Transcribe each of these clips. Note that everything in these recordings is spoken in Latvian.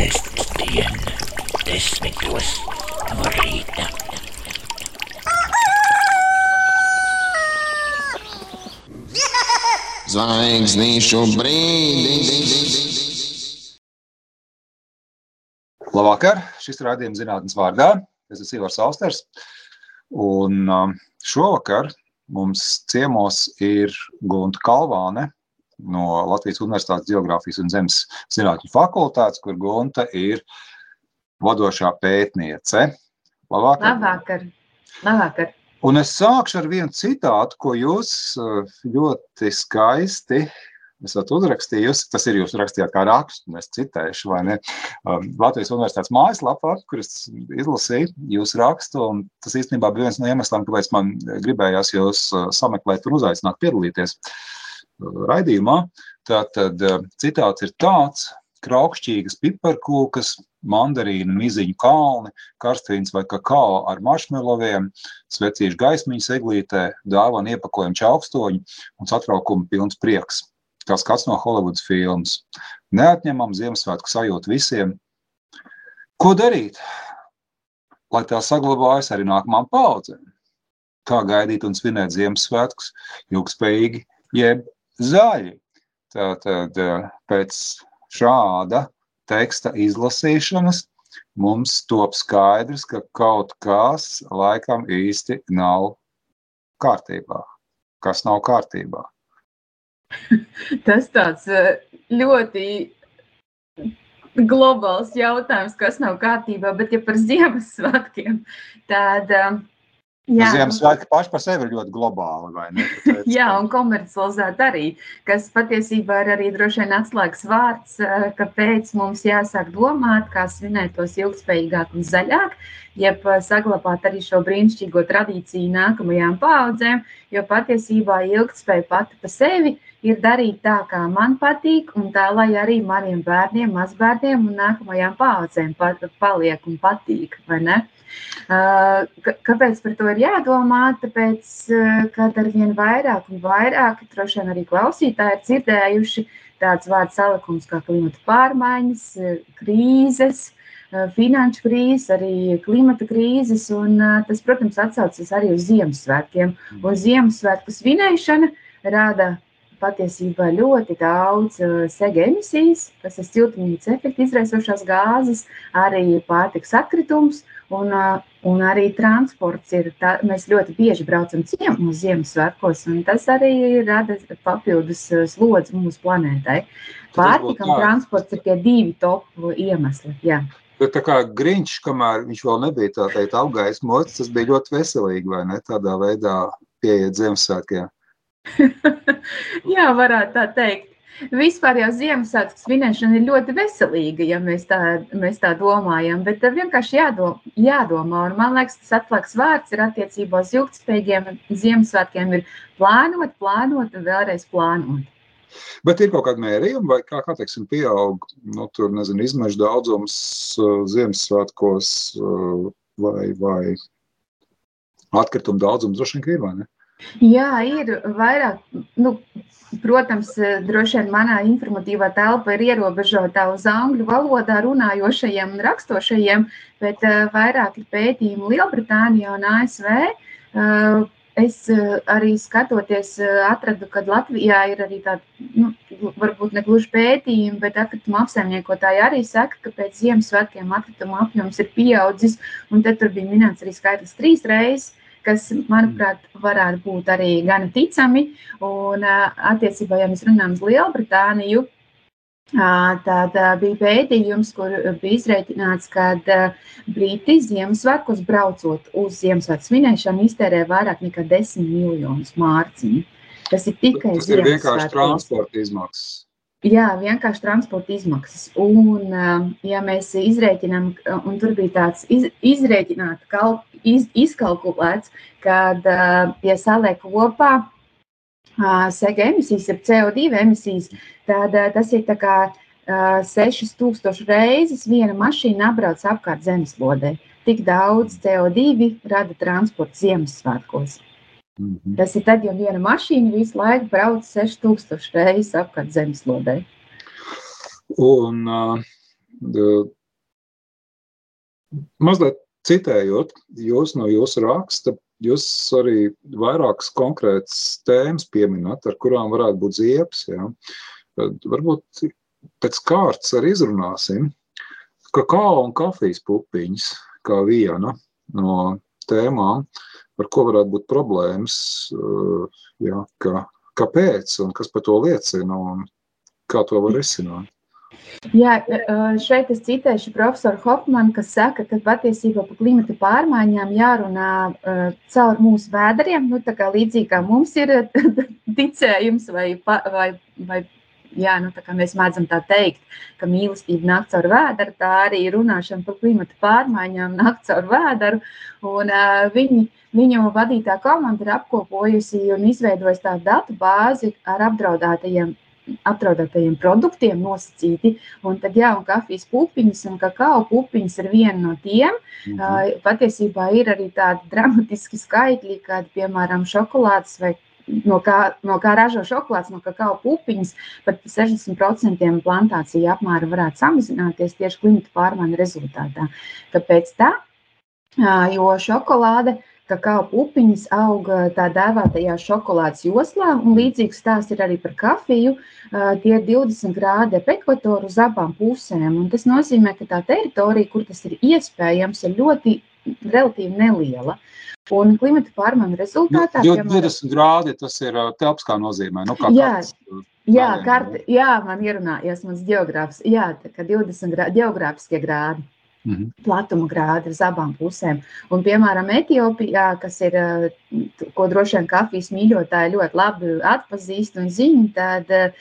Sestdien, desmitos no rīta. Zvaigznīšu brīdis. Labvakar! Šis ir raidījums zinātnes vārdā. Es esmu Ivars Austers. Un um, šovakar mums ciemos ir Gunta Kalvāne no Latvijas Universitātes Geogrāfijas un Zemes zinātņu fakultātes, kur Gunta ir vadošā pētniece. Labvakar! Labvakar! Labvakar. Un es sākšu ar vienu citātu, ko jūs uh, ļoti skaisti esat uzrakstījusi. Tas ir jūs rakstījāt kā rakstu, un es citēšu, vai ne? Um, Latvijas Universitātes mājaslapā, kur es izlasīju jūsu rakstu, un tas īstenībā bija viens no iemesliem, kāpēc man gribējās jūs uh, sameklēt un uzaicināt piedalīties uh, raidījumā. Tātad citāts ir tāds, kraukšķīgas piparkūkas, mandarīnu, miziņu kalni, karstvīns vai kakao ar maršmeloviem, svecīšu gaismiņas eglītē, dāvana iepakojumu čaukstoņu un satraukumu pilns prieks. Kā skats no Hollywoods filmas. Neatņemam Ziemassvētku sajūtu visiem. Ko darīt, lai tā saglabājas arī nākamām paudzēm? Kā gaidīt un svinēt Ziemassvētkus ilgspējīgi jeb zaļi? Tātad pēc šāda teksta izlasīšanas mums top skaidrs, ka kaut kas laikam īsti nav kārtībā. Kas nav kārtībā? Tas tāds eh, ļoti globāls jautājums, kas nav kārtībā, bet ja par Ziemassvētkiem, tad Jā, Ziemassvētki paši par sevi ir ļoti globāli. Tāpēc, Jā, un komercializēti arī, kas patiesībā ir arī droši vien atslēgas vārds, eh, kāpēc mums jāsāk domāt, kā svinēt tos ilgspējīgāk un zaļāk, jeb eh, saglabāt arī šo brīnišķīgo tradīciju nākamajām paudzēm, jo patiesībā ilgspēja pati pa sevi ir darīt tā, kā man patīk, un tā, lai arī maniem bērniem, mazbērniem un nākamajām paudzēm paliek un patīk, vai ne? Kāpēc par to ir jādomā? Tāpēc, kad ar vien vairāk un vairāk, droši vien arī klausītāji ir dzirdējuši tāds vārds salikums kā klimata pārmaiņas, krīzes, finanšu krīzes, arī klimata krīzes, un tas, protams, atsaucas arī uz Ziemassvētkiem. Un Ziemassvētku svinēšana rada patiesībā ļoti daudz sega emisijas, kas ir siltumnīca efekta izraisošās gāzes, arī pārtiks atkritums, Un, un arī transports ir. Tā, mēs ļoti bieži braucam ciemos Ziemassvētkos, un tas arī rada papildus slodzi mūsu planētai. Pārtika un transports ir tie divi top iemesli. Jā. Bet tā kā Grīņš, kamēr viņš vēl nebija tā teikt apgaismots, tas bija ļoti veselīgi, vai ne? Tādā veidā pieiet Ziemassvētkiem. Jā, varētu tā teikt. Vispār jau Ziemassvētku svinēšana ir ļoti veselīga, ja mēs tā, mēs tā domājam, bet vienkārši jādomā, jādomā. Un man liekas, tas atklāts vārds ir attiecībā uz ilgspējīgiem Ziemassvētkiem ir plānot, plānot un vēlreiz plānot. Bet ir kaut kāda mērījuma, vai kā, kā teiksim, pieaug nu, tur, nezinu, izmešu daudzums uh, Ziemassvētkos uh, vai, vai atkritumu daudzums droši vien ir, vai ne? Jā, ir vairāk. Nu, protams, droši vien manā informatīvā telpa ir ierobežota uz angļu valodā runājošajiem un rakstošajiem, bet uh, vairāk ir pētījumi Lielbritānijā un ASV. Uh, es arī skatoties, atradu, ka Latvijā ir arī tāda, nu, varbūt ne gluži pētījumi, bet atkrituma apsaimniekotāji arī saka, ka pēc Ziemassvētkiem atkrituma apjoms ir pieaudzis, un tad tur bija minēts arī skaitlis trīs reizes kas, manuprāt, varētu būt arī gana ticami. Un, attiecībā, ja mēs runājam uz Lielbritāniju, Tad bija pētījums, kur bija izreikināts, ka Briti Ziemassvētkos braucot uz Ziemassvētku svinēšanu iztērē vairāk nekā 10 miljonus mārciņu. Tas ir tikai Tas ir vienkārši transporta izmaksas. Jā, vienkārši transporta izmaksas. Un, ja mēs izrēķinām, un tur bija tāds iz, izrēķināts, iz, izkalkulēts, kad, ja saliek kopā sega emisijas, ir CO2 emisijas, tad tas ir tā kā 6000 reizes viena mašīna apbrauc apkārt zemeslodē. Tik daudz CO2 rada transports Ziemassvētkos. -hmm. Tas ir tad, ja viena mašīna visu laiku brauc 6000 reizes apkārt zemeslodē. Un, uh, Mazliet citējot, jūs no jūsu raksta, jūs arī vairākas konkrētas tēmas pieminat, ar kurām varētu būt ziepes. Ja? Varbūt pēc kārtas arī izrunāsim. Kakao un kafijas pupiņas kā viena no tēmām, par ko varētu būt problēmas, ja, ka, kāpēc un kas par to liecina un kā to var risināt. Jā, šeit es citēšu profesoru Hofmanu, kas saka, ka patiesībā par klimata pārmaiņām jārunā uh, caur mūsu vēderiem. Nu, tā kā līdzīgi kā mums ir ticējums vai, vai, vai jā, nu, mēs mēdzam tā teikt, ka mīlestība nāk caur vēdru, tā arī runāšana par klimata pārmaiņām nāk caur vēdru. Un, uh, viņi, viņu vadītā komanda ir apkopojusi un izveidojusi tādu datu bāzi ar apdraudētajiem apdraudētajiem produktiem nosacīti. Un tad, jā, un kafijas pupiņas un kakao pupiņas ir viena no tiem. Mm -hmm. Patiesībā ir arī tādi dramatiski skaitļi, kad, piemēram, šokolādes vai no kā, no kā ražo šokolādes, no kakao pupiņas, pat 60% plantācija apmēra varētu samazināties tieši klimata pārmaiņu rezultātā. Kāpēc tā? Jo šokolāde kakao pupiņas aug tā dēvētajā šokolādes joslā, un līdzīgs stāsts ir arī par kafiju. Tie ir 20 grādi ap ekvatoru uz abām pusēm, un tas nozīmē, ka tā teritorija, kur tas ir iespējams, ir ļoti relatīvi neliela. Un klimata pārmaiņu rezultātā. Piemēram, 20 grādi tas ir telps, kā nozīmē. Nu, kā jā, kāds, jā, kārt, jā, man ierunājies mans geogrāfs. Jā, tā kā 20 grādi, geogrāfiskie grādi. Mm -hmm. Platuma grādi uz abām pusēm. Un, piemēram, Etiopijā, kas ir, ko droši vien kafijas mīļotāji ļoti labi atpazīst un zina, tad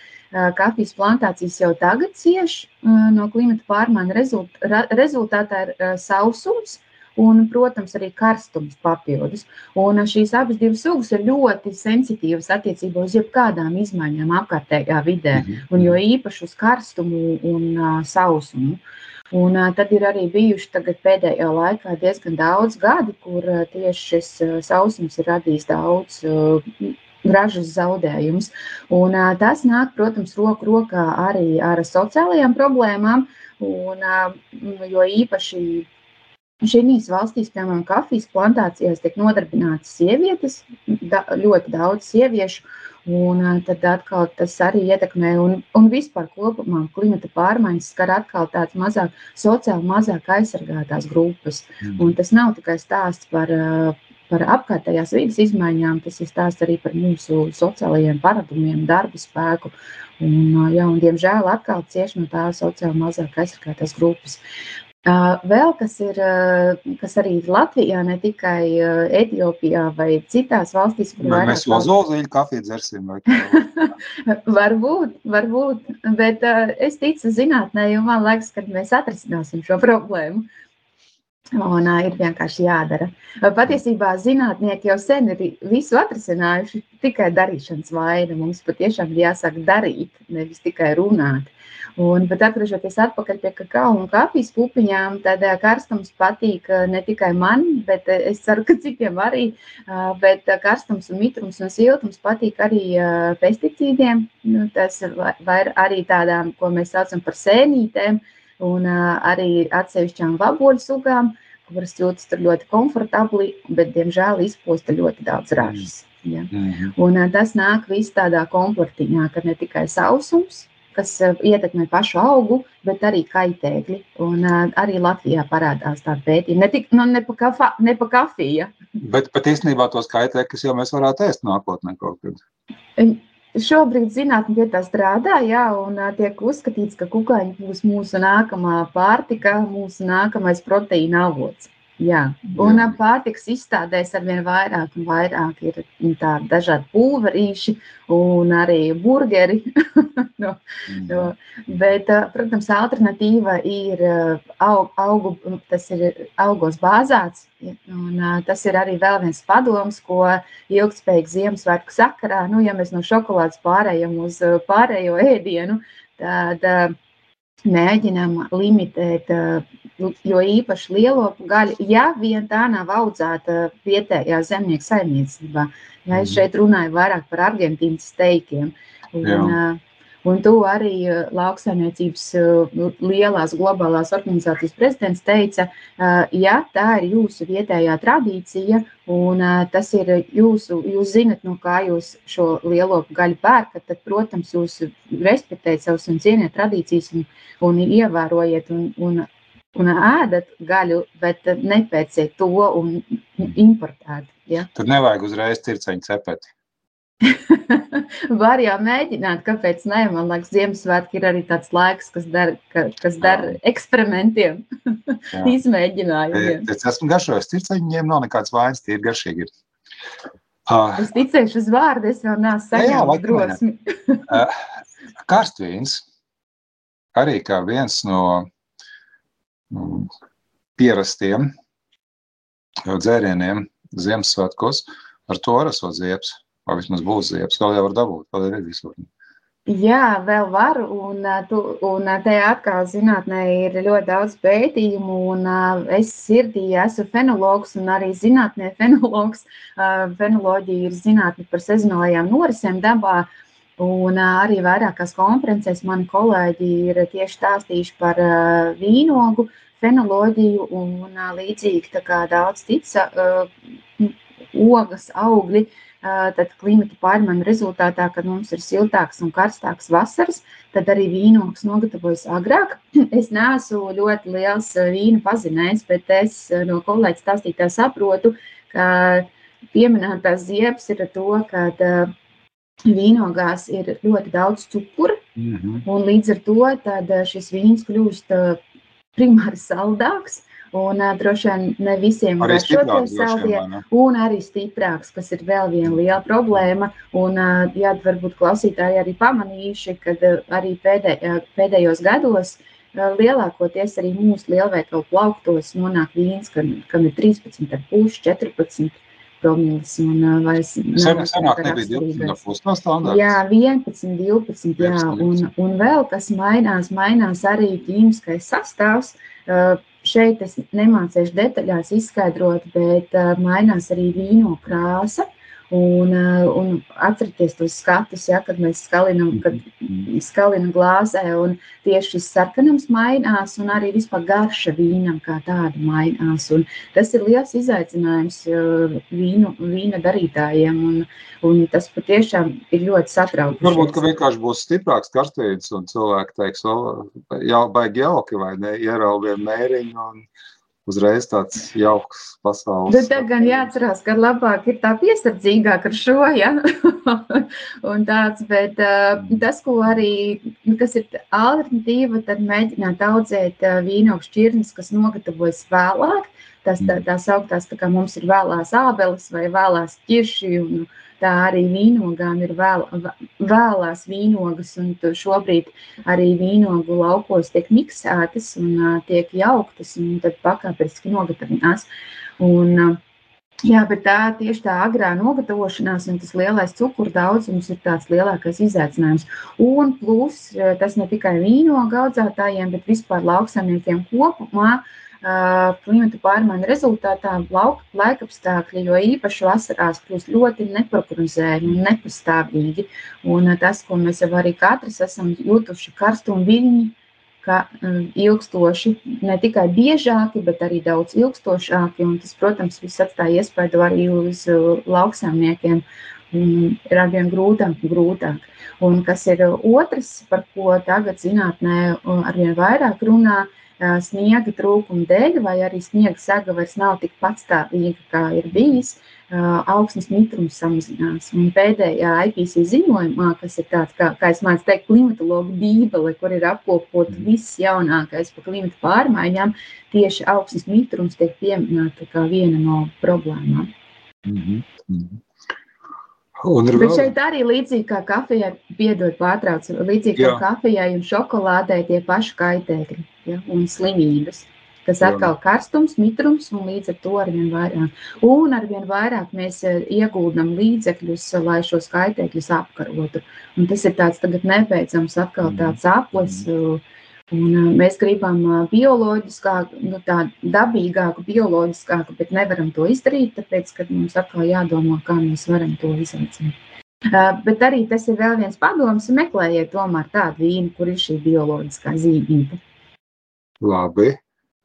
kafijas plantācijas jau tagad cieš no klimata pārmaiņu rezult, rezultātā ir sausums. Un, protams, arī karstums papildus. Un šīs abas divas sugas ir ļoti sensitīvas attiecībā uz jebkādām izmaiņām apkārtējā vidē, mm -hmm. un jo īpaši uz karstumu un uh, sausumu. Un uh, tad ir arī bijuši pēdējā laikā diezgan daudz gadi, kur uh, tieši šis uh, sausums ir radījis daudz uh, ražas zaudējumus. Un, uh, tas nāk, protams, roku rokā arī ar sociālajām problēmām, un, uh, jo īpaši Šīs valstīs, piemēram, kafijas plantācijās, tiek nodarbinātas sievietes, da, ļoti daudz sieviešu, Un tad atkal tas arī ietekmē, un, un vispār kopumā klimata pārmaiņas skar atkal tādas mazāk, sociāli mazāk aizsargātās grupas. Mm. Un tas nav tikai stāsts par, par apkārtējās vidas izmaiņām, tas ir stāsts arī par mūsu sociālajiem paradumiem, darba spēku. Un, jā, un, diemžēl atkal cieši no tā sociāli mazāk aizsargātās grupas. Vēl kas ir, kas arī ir Latvijā, ne tikai Etiopijā vai citās valstīs, kur vai mēs ozolzīļu kafiju dzersim. varbūt, varbūt, bet es ticu zinātnē, jo man liekas, ka mēs atrisināsim šo problēmu. Un ir vienkārši jādara. Patiesībā zinātnieki jau sen ir visu atrisinājuši, tikai darīšanas vaina. Mums patiešām ir jāsāk darīt, nevis tikai runāt. Un, bet atgriežoties atpakaļ pie kakao un kafijas pupiņām, tad karstums patīk ne tikai man, bet es ceru, ka citiem arī. Bet karstums un mitrums un siltums patīk arī pesticīdiem. Nu, tas ir arī tādām, ko mēs saucam par sēnītēm, un arī atsevišķām vaboļu sugām, kuras jūtas tur ļoti komfortabli, bet, diemžēl, izposta ļoti daudz ražas. Ja? Mm -hmm. Un tas nāk viss tādā komfortiņā, ka ne tikai sausums, kas eh, ietekmē pašu augu, bet arī kaitēkļi. Un, uh, arī Latvijā parādās tāda pētījuma. Ne, tik, nu, ne, pa kafa, ne pa kafiju. Bet pat īstenībā tos kaitēkļus jau mēs varētu ēst nākotnē kaut kad. Šobrīd zinātnē pie tā strādā, jā, un uh, tiek uzskatīts, ka kukaiņi būs mūsu nākamā pārtika, mūsu nākamais proteīna avots. Jā, un Jā. pārtiks izstādēs ar vien vairāk un vairāk ir tādi dažādi pulverīši un arī burgeri. no, no, bet, protams, alternatīva ir aug, augu, tas ir augos bāzāts. Un, tas ir arī vēl viens padoms, ko ilgspējīgi Ziemassvētku sakarā, nu, ja mēs no šokolādes pārējām uz pārējo ēdienu, tad mēģinām limitēt, jo īpaši lielo gaļu, ja vien tā nav audzēta vietējā zemnieka saimniecībā. Ja es mhm. šeit runāju vairāk par Argentīnas steikiem. Un, Jā. Un to arī lauksaimniecības lielās globālās organizācijas prezidents teica, ja tā ir jūsu vietējā tradīcija un tas ir jūsu, jūs zinat, no kā jūs šo lielo gaļu pērkat, tad, protams, jūs respektējat savus un cieniet tradīcijas un, un ievērojiet un, un, un ēdat gaļu, bet nepērciet to un importēt. Ja? Tad nevajag uzreiz circeņu cepeti. Var jau mēģināt, kāpēc nē. Man liekas, Ziemassvētki ir arī tāds laiks, kas dara, ka, kas dara eksperimentiem, izmēģinājumiem. Es esmu garšojis circeņi, viņiem nav nekāds vainas, tie ir garšīgi. Uh, es ticēšu uz vārdu, es vēl neesmu saņēmis drosmi. uh, karstvīns arī kā viens no pierastiem dzērieniem Ziemassvētkos ar to rasot ziepes vai vismaz būs ziepes, vēl jau var dabūt, vēl ir visur. Jā, vēl var, un, un tajā atkal zinātnē ir ļoti daudz pētījumu, un es sirdī esmu fenologs, un arī zinātnē fenologs. Fenoloģija ir zinātne par sezonālajām norisēm dabā, un arī vairākās konferencēs mani kolēģi ir tieši stāstījuši par vīnogu fenoloģiju, un līdzīgi tā kā daudz tica, ogas, augļi, tad klimata pārmaiņu rezultātā, kad mums ir siltāks un karstāks vasaras, tad arī vīnogs nogatavojas agrāk. Es neesmu ļoti liels vīna pazinējs, bet es no kolēģa stāstītā saprotu, ka pieminētās ziepes ir to, ka vīnogās ir ļoti daudz cukura, mm -hmm. un līdz ar to šis vīns kļūst primāri saldāks, Un uh, droši vien ne visiem ir šoties saldie, un arī stiprāks, kas ir vēl viena liela problēma. Un, uh, jā, varbūt klausītāji arī pamanījuši, ka uh, arī pēdē, uh, pēdējos gados uh, lielākoties arī mūsu lielveikalu plauktos nonāk vīns, kam, kam ir 13,5, 14 promils. Un, uh, vairs Sen, senāk nebija 12,5 no standarta. Jā, 11, 12, jā. 11, un, un vēl kas mainās, mainās arī ķīmiskais sastāvs. Šeit es nemācīšu detaļās izskaidrot, bet mainās arī vīno krāsa. Un, uh, un atcerieties tos skatus, ja, kad mēs skalinam, kad skalinam glāzē, un tieši šis sarkanums mainās, un arī vispār garša vīnam kā tāda mainās. Un tas ir liels izaicinājums uh, vīnu, vīna darītājiem, un, un tas patiešām ir ļoti satraucoši. Varbūt, ka vienkārši būs stiprāks karstīns, un cilvēki teiks, jau baigi jauki, vai ne, ieraudiem mēriņu, un uzreiz tāds jauks pasaules. Bet tad gan jāatcerās, ka labāk ir tā piesardzīgāk ar šo, ja? un tāds, bet uh, tas, ko arī, kas ir alternatīva, tad mēģināt audzēt uh, vīnogu šķirnes, kas nogatavojas vēlāk. Tas tā, tās augtās, tā kā mums ir vēlās ābeles vai vēlās ķirši un tā arī vīnogām ir vēl, vēlās vīnogas, un šobrīd arī vīnogu laukos tiek miksētas un tiek jauktas, un tad pakāpeniski nogatavinās. Un, uh, Jā, bet tā tieši tā agrā nogatavošanās un tas lielais cukuru daudzums ir tāds lielākais izaicinājums. Un plus tas ne tikai vīnogu audzētājiem, bet vispār lauksaimniekiem kopumā. Uh, klimata pārmaiņu rezultātā lauka laikapstākļi, jo īpaši vasarās, kļūst ļoti neprognozējami un nepastāvīgi. Un tas, ko mēs jau arī katrs esam jutuši, karstumi viļņi, ka ilgstoši, ne tikai biežāki, bet arī daudz ilgstošāki. Un tas, protams, viss atstāja iespaidu arī uz lauksaimniekiem. Ir arvien grūtāk grūtāk. Un kas ir otrs, par ko tagad zinātnē arvien vairāk runā, ir sniega trūkuma dēļ, vai arī sniega sega vairs nav tik patstāvīga, kā ir bijis, augsnes mitrums samazinās. Un pēdējā IPC ziņojumā, kas ir tāds, kā, kā es mācu teikt, klimatologa bībele, kur ir apkopot mm. viss jaunākais par klimata pārmaiņām, tieši augsnes mitrums tiek pieminēta kā viena no problēmām. Mm -hmm. Un Bet vēl... šeit arī līdzīgi kā kafijai, piedod pārtrauc, līdzīgi Jā. kā kafijai un šokolādē tie paši kaitēkļi ja, un slimības. Tas atkal karstums, mitrums un līdz ar to arvien vairāk. Un arvien vairāk mēs ieguldam līdzekļus, lai šos kaitēkļus apkarotu. Un tas ir tāds tagad nebeidzams atkal mm. tāds aplis. Mm. Un mēs gribam bioloģiskāku, nu, tādu dabīgāku, bioloģiskāku, bet nevaram to izdarīt, tāpēc, ka mums atkal jādomā, kā mēs varam to izaicināt. Bet arī tas ir vēl viens padoms, meklējiet tomēr tādu vīnu, kur ir šī bioloģiskā zīmība. Labi,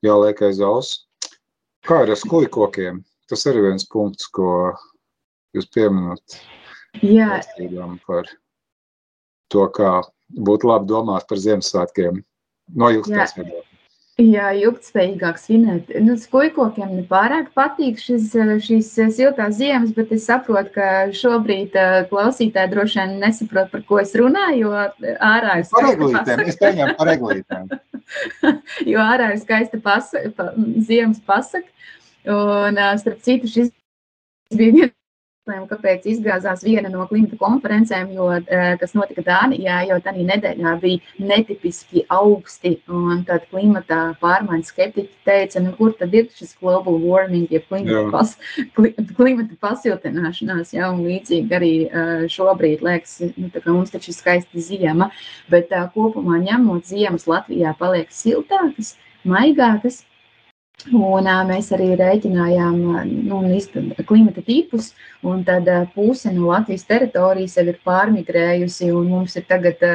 jāliek aiz auss. Kā ir ar skujkokiem? Tas arī viens punkts, ko jūs pieminat. Jā, par to, kā būtu labi domāt par Ziemassvētkiem no ilgspējas viedokļa. Jā ilgspējīgāk svinēt. Nu, skujkokiem nepārāk patīk šis, šīs siltās ziemas, bet es saprotu, ka šobrīd uh, klausītāji droši vien nesaprot, par ko es runāju, jo ārā ir skaista pasaka. es pieņemu par eglītēm. jo ārā ir skaista pasa, pa, ziemas pasaka. Un, starp citu, šis bija viens jautājumiem, kāpēc izgāzās viena no klimata konferencēm, jo, kas notika Dānijā, jo tā nedēļā bija netipiski augsti. Un tad klimata pārmaiņu skeptiķi teica, nu, kur tad ir šis global warming, ja klimata, Jā. pas, kli, klimata pasiltināšanās. Ja, un līdzīgi arī ā, šobrīd liekas, nu, kā mums taču ir skaista ziema, bet tā, kopumā ņemot ziemas Latvijā paliek siltākas, maigākas. Un, ā, mēs arī rēķinājām nu, klimata tipus, un tad ā, puse no Latvijas teritorijas jau ir pārmigrējusi, un mums ir tagad ā,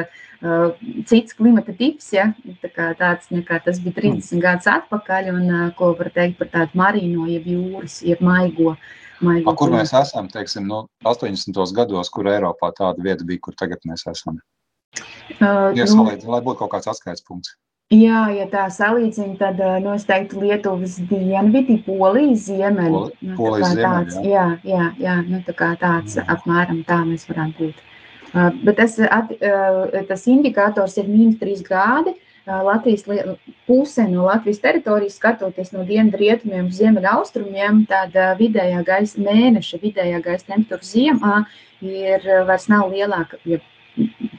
cits klimata tips, ja, tā kā tāds nekā tas bija 30 gadus atpakaļ, un ā, ko var teikt par tādu marīno, jeb jūras, jeb maigo. maigo A, kur mēs esam, teiksim, no 80. gados, kur Eiropā tāda vieta bija, kur tagad mēs esam? Ā, Ja nu, lai būtu kaut kāds atskaits punkts. Jā, ja tā salīdzina, tad uh, nu, es teiktu Lietuvas dienvidi, Polijas ziemeļi. Nu, tā Polijas ziemeļi, tāds, jā, jā, jā, nu, tā kā tāds Jā. apmēram tā mēs varētu būt. Uh, bet tas, at, uh, tas indikators ir mīnus 3 grādi. Uh, Latvijas puse no Latvijas teritorijas, skatoties no dienvidu rietumiem uz ziemeļa austrumiem, tad uh, vidējā gaisa mēneša vidējā gaisa temperatūra ziemā ir uh, vairs nav lielāka, ja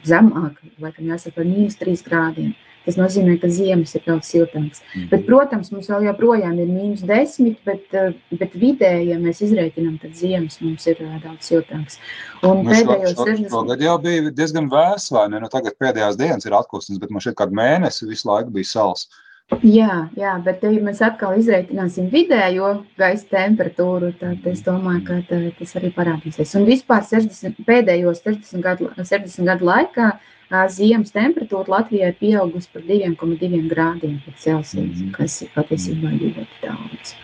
zemāka, laikam jāsaka, par mīnus 3 grādiem. Tas nozīmē, ka ziemas ir daudz siltākas. Bet, protams, mums vēl joprojām ir mīnus 10, bet, eh, bet vidēji, ja mēs izreikinām, tad ziemas mums ir eh, daudz siltākas. Un Nu, pēdējos šo, 60 šogad jau bija diezgan vēss, vai ne? Nu, tagad pēdējās dienas ir atklāsmes, bet man šeit kādu mēnesi visu laiku bija sals. Jā, jā, bet ja mēs atkal izreikināsim vidējo gaisa temperatūru, tad es domāju, ka tā, tas arī parādīsies. Un vispār 60, pēdējos 60 gadu, 60 gadu laikā ziemas temperatūra Latvijā ir pieaugusi par 2,2 grādiem pēc Celsija, Mhm. kas ir patiesībā ļoti daudz.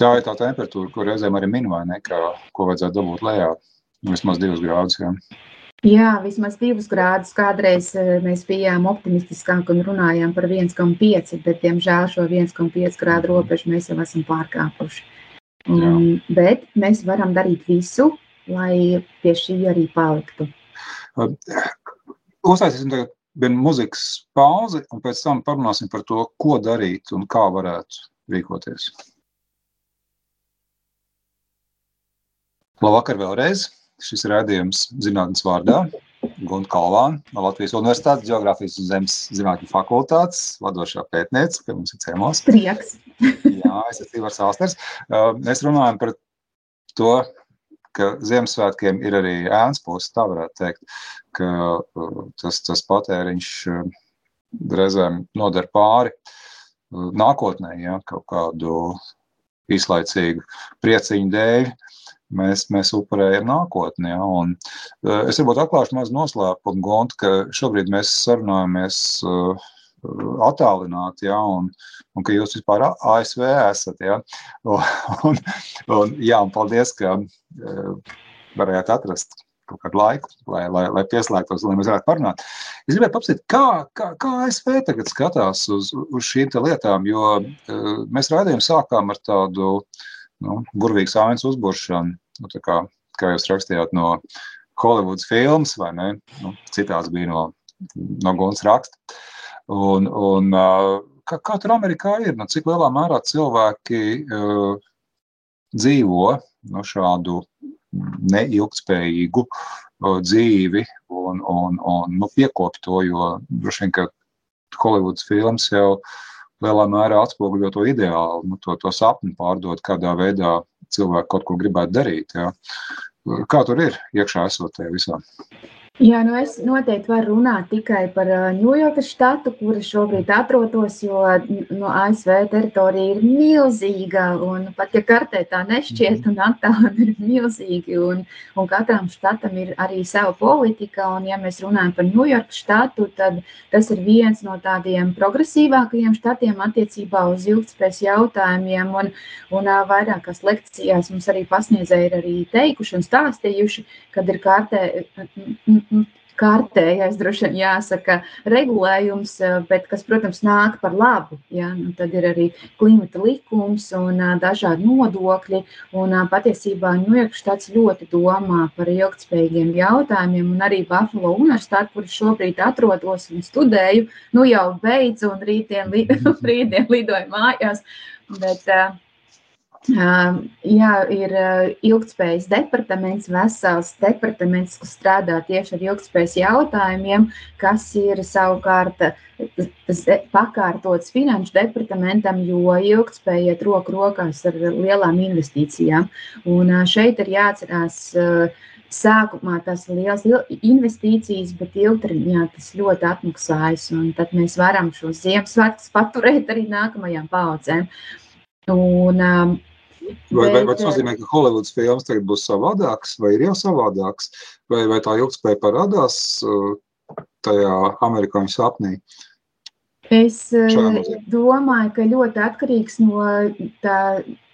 Tā ir tā temperatūra, ko reizēm arī min, vai ne? Kā, ko vajadzētu dabūt lejā. Vismaz divus grādus. Jā. Jā, vismaz divus grādus. Kādreiz eh, mēs bijām optimistiskāki un runājām par 1,5, bet, diemžēl, šo 1,5 grādu robežu mēs jau esam pārkāpuši. Un, bet mēs varam darīt visu, lai pie šī arī paliktu. Uztaisīsim tagad vienu muzikas pauzi, un pēc tam parunāsim par to, ko darīt un kā varētu rīkoties. Labvakar vēlreiz. Šis rādījums zinātnes vārdā. Gunta Kalvāna no Latvijas Universitātes Geogrāfijas un Zemes zinātņu fakultātes vadošā pētniece, pie mums ir ciemos. Prieks! Jā, es esmu Ivars Alsters. Uh, Mēs runājam par to, ka Ziemassvētkiem ir arī ēns puses, tā varētu teikt, ka uh, tas, tas patēriņš uh, reizēm nodara pāri uh, nākotnē, ja, kaut kādu īslaicīgu prieciņu dēļ. Mēs, mēs upurējam nākotni. Ja, un, uh, es varbūt atklāšu mazu noslēpumu, Gonta, ka šobrīd mēs sarunājamies uh, attālināti, ja, un, un ka jūs vispār ASV esat. Ja, un, un, un, jā, un paldies, ka uh, varējāt atrast kaut kādu laiku, lai, lai, lai pieslēgtos, lai mēs varētu parunāt. Es gribēju paprasīt, kā, kā, kā ASV tagad skatās uz, uz šīm lietām, jo uh, mēs rādījām sākām ar tādu nu, burvīgu sāņas uzburšanu, nu, kā, kā jūs rakstījāt no Hollywoods filmas, vai ne? Nu, citāds bija no, no Gunas raksta. Un, un, kā, kā tur Amerikā ir? Nu, cik lielā mērā cilvēki uh, dzīvo no šādu neilgtspējīgu uh, dzīvi un, un, un nu, piekopja to, jo droši vien, ka Hollywoods filmas jau lielā mērā atspoguļo to ideālu, nu, to, to sapni pārdot, kādā veidā cilvēki kaut ko gribētu darīt. Ja. Kā tur ir iekšā esot tajā visā? Jā, nu es noteikti varu runāt tikai par Ņujorkas štatu, kur šobrīd atrodos, jo no ASV teritorija ir milzīga. Pat ja kartē tā nešķiet, un attālumi ir milzīgi, un, un katram štatam ir arī sava politika. Un, ja mēs runājam par Ņujorkas štatu, tad tas ir viens no tādiem progresīvākajiem štatiem attiecībā uz ilgspējas jautājumiem. Un, un vairākās lekcijās mums arī pasniedzēji ir arī teikuši un stāstījuši, kad ir kārtē kārtējais, droši vien jāsaka, regulējums, eh, bet kas, protams, nāk par labu. Ja? Nu, tad ir arī klimata likums un eh, dažādi nodokļi. Un, eh, patiesībā Ņujorkas štats ļoti domā par ilgtspējīgiem jautājumiem, un arī Buffalo universitāte, kur šobrīd atrodos un studēju, nu jau beidzu un rītdien, li, rītdien lidoju mājās. Bet, uh, Jā, ir ilgspējas departaments, vesels departaments, kas strādā tieši ar ilgspējas jautājumiem, kas ir savukārt pakārtots finanšu departamentam, jo ilgspēja iet roku rokās ar lielām investīcijām. Un šeit ir jāatcerās, sākumā tas liels investīcijas, bet ilgtermiņā tas ļoti atmaksājas. Tad mēs varam šos Ziemassvētkus paturēt arī nākamajām paudzēm. Un, Vai, vai, vai tas nozīmē, ka Holivudas filmas tagad būs savādāks, vai ir jau savādāks, vai, vai tā ilgspēja parādās uh, tajā amerikāņu sapnī? Es uh, domāju, ka ļoti atkarīgs no tā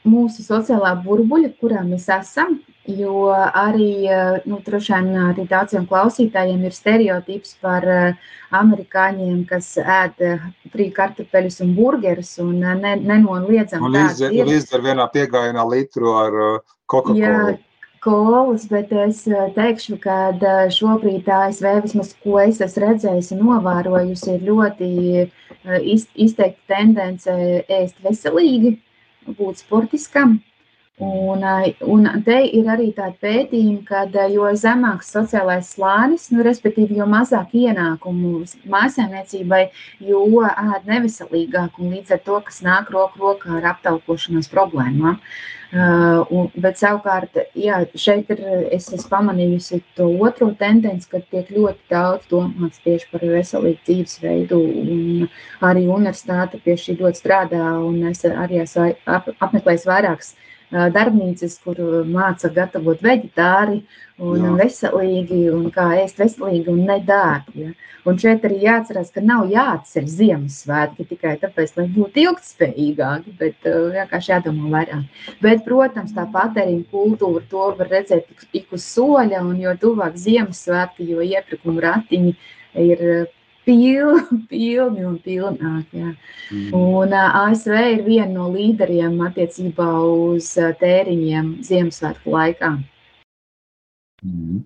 mūsu sociālā burbuļa, kurā mēs esam. Jo arī, eh, nu, vien, arī daudziem klausītājiem ir stereotips par eh, amerikāņiem, kas ēd eh, frī kartupeļus un burgerus un ne, nenoliedzam. Un ar vienā piegājienā litru ar Coca-Cola. Kolas, bet es teikšu, ka šobrīd ASV vismaz, ko es esmu redzējusi un novērojusi, ir ļoti izteikta tendence ēst veselīgi, būt sportiskam. Un, un te ir arī tāda pētījuma, ka jo zemāks sociālais slānis, nu, respektīvi, jo mazāk ienākumu mājsaimniecībai, jo ēd neveselīgāk un līdz ar to, kas nāk roku rokā ar aptaukošanās problēmām. Uh, un, bet savukārt, jā, šeit ir, es esmu pamanījusi to otro tendenci, ka tiek ļoti daudz domāts tieši par veselīgu dzīvesveidu, un arī universitāte pie šī ļoti strādā, un es arī esmu apmeklējis vairākas uh, darbnīcas, kur māca gatavot veģetāri un Jā. veselīgi, un kā ēst veselīgi un nedārgi. Ja? Un šeit arī jāatcerās, ka nav jāatcer Ziemassvētki tikai tāpēc, lai būtu ilgspējīgāki, bet vienkārši jādomā vairāk. Bet, protams, tā patēriņa kultūra to var redzēt ik uz soļa, un jo tuvāk Ziemassvētki, jo iepirkuma ratiņi ir pilni, pilni un pilnāk. Jā. Mm. Un ASV ir viena no līderiem attiecībā uz tēriņiem Ziemassvētku laikā. Mm.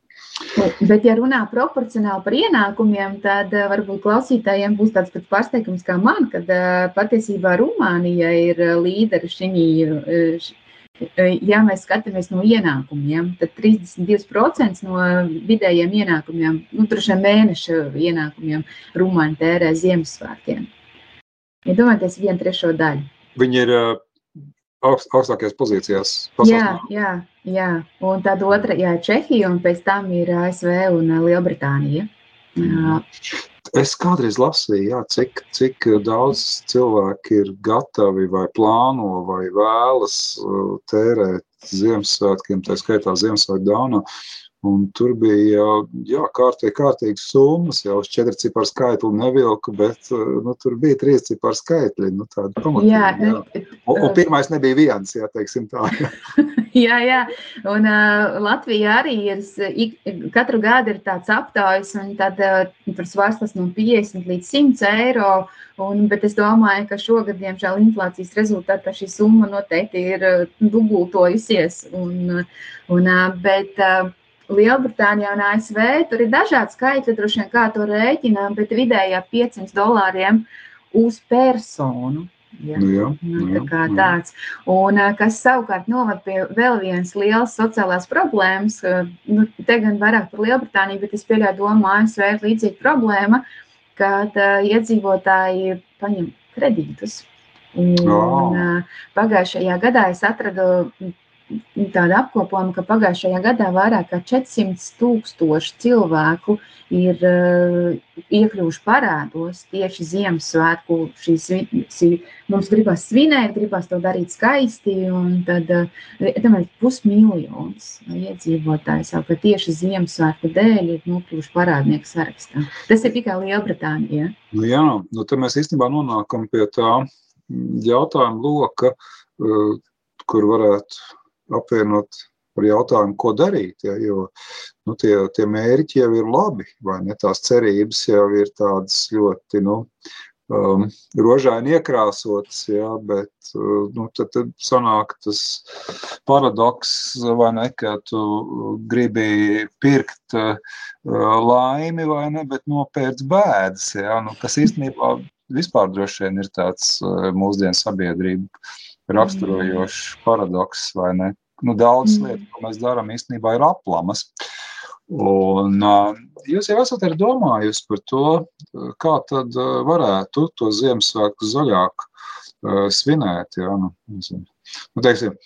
Bet, ja runā proporcionāli par ienākumiem, tad varbūt klausītājiem būs tāds pats pārsteigums kā man, kad patiesībā Rumānija ir līderi šī ja mēs skatāmies no ienākumiem, tad 32% no vidējiem ienākumiem, nu, vien mēneša ienākumiem, Rumāņi tērē Ziemassvētkiem. Iedomājieties, ja vienu trešo daļu. Viņi ir augst, augstākajās pozīcijās. Jā, jā, jā, un tad otra, jā, Čehija, un pēc tam ir ASV un Lielbritānija. Mm. Es kādreiz lasīju, jā, cik, cik daudz cilvēki ir gatavi vai plāno vai vēlas uh, tērēt Ziemassvētkiem, tā skaitā Ziemassvētku dāvanu. Un tur bija jā, kārtīgi, kārtīgi summas, jau uz četru ciparu skaitli nevilku, bet nu, tur bija trīs ciparu skaitļi. Nu, pamatīgi, jā, jā. Un, un pirmais nebija viens, jā, teiksim tā. jā, jā. Un uh, Latvijā arī ir, ik, katru gadu ir tāds aptaujas, un tad uh, tur svārstas no 50 līdz 100 eiro. Un, bet es domāju, ka šogad, diemžēl, inflācijas rezultātā šī summa noteikti ir uh, dubultojusies. Un, un, uh, bet, uh, Lielbritānijā un ASV tur ir dažādi skaitļi, droši vien kā to rēķinām, bet vidējā 500 dolāriem uz personu. Ja? Nu, jā, nu, tā kā jā, tāds. Un, kas savukārt novad pie vēl vienas lielas sociālās problēmas, nu, te gan vairāk par Lielbritāniju, bet es pieļauju domu, ASV ir līdzīga problēma, kad uh, iedzīvotāji paņem kredītus. Un, oh. pagājušajā gadā es atradu tādu apkopojumu, ka pagājušajā gadā vairāk kā 400 tūkstoši cilvēku ir uh, iekļuvuši parādos tieši Ziemassvētku. Šīs, šī, mums gribas svinēt, gribas to darīt skaisti, un tad uh, pusmiljons iedzīvotāji savukārt tieši Ziemassvētku dēļ ir nokļuvuši parādnieku sarakstā. Tas ir tikai Lielbritānija. Nu jā, nu te mēs īstenībā nonākam pie tā jautājuma loka, uh, kur varētu apvienot ar jautājumu, ko darīt. Ja, jo nu, tie, tie mērķi jau ir labi, vai ne? Tās cerības jau ir tādas ļoti nu, um, rožaini iekrāsotas, ja, bet uh, nu, tad, tad sanāk tas paradoks, vai ne, ka tu gribi pirkt uh, laimi, vai ne, bet nopērts bēdas, ja, nu, kas īstenībā vispār droši vien ir tāds uh, mūsdienu sabiedrību raksturojošs paradoks, vai ne? Nu, daudz mm. lietu, ko mēs darām, īstenībā ir aplamas. Un, jūs jau esat domājusi par to, kā tad varētu to Ziemassvētku zaļāk svinēt. Jā, nu, nezinu. Nu, teiksim,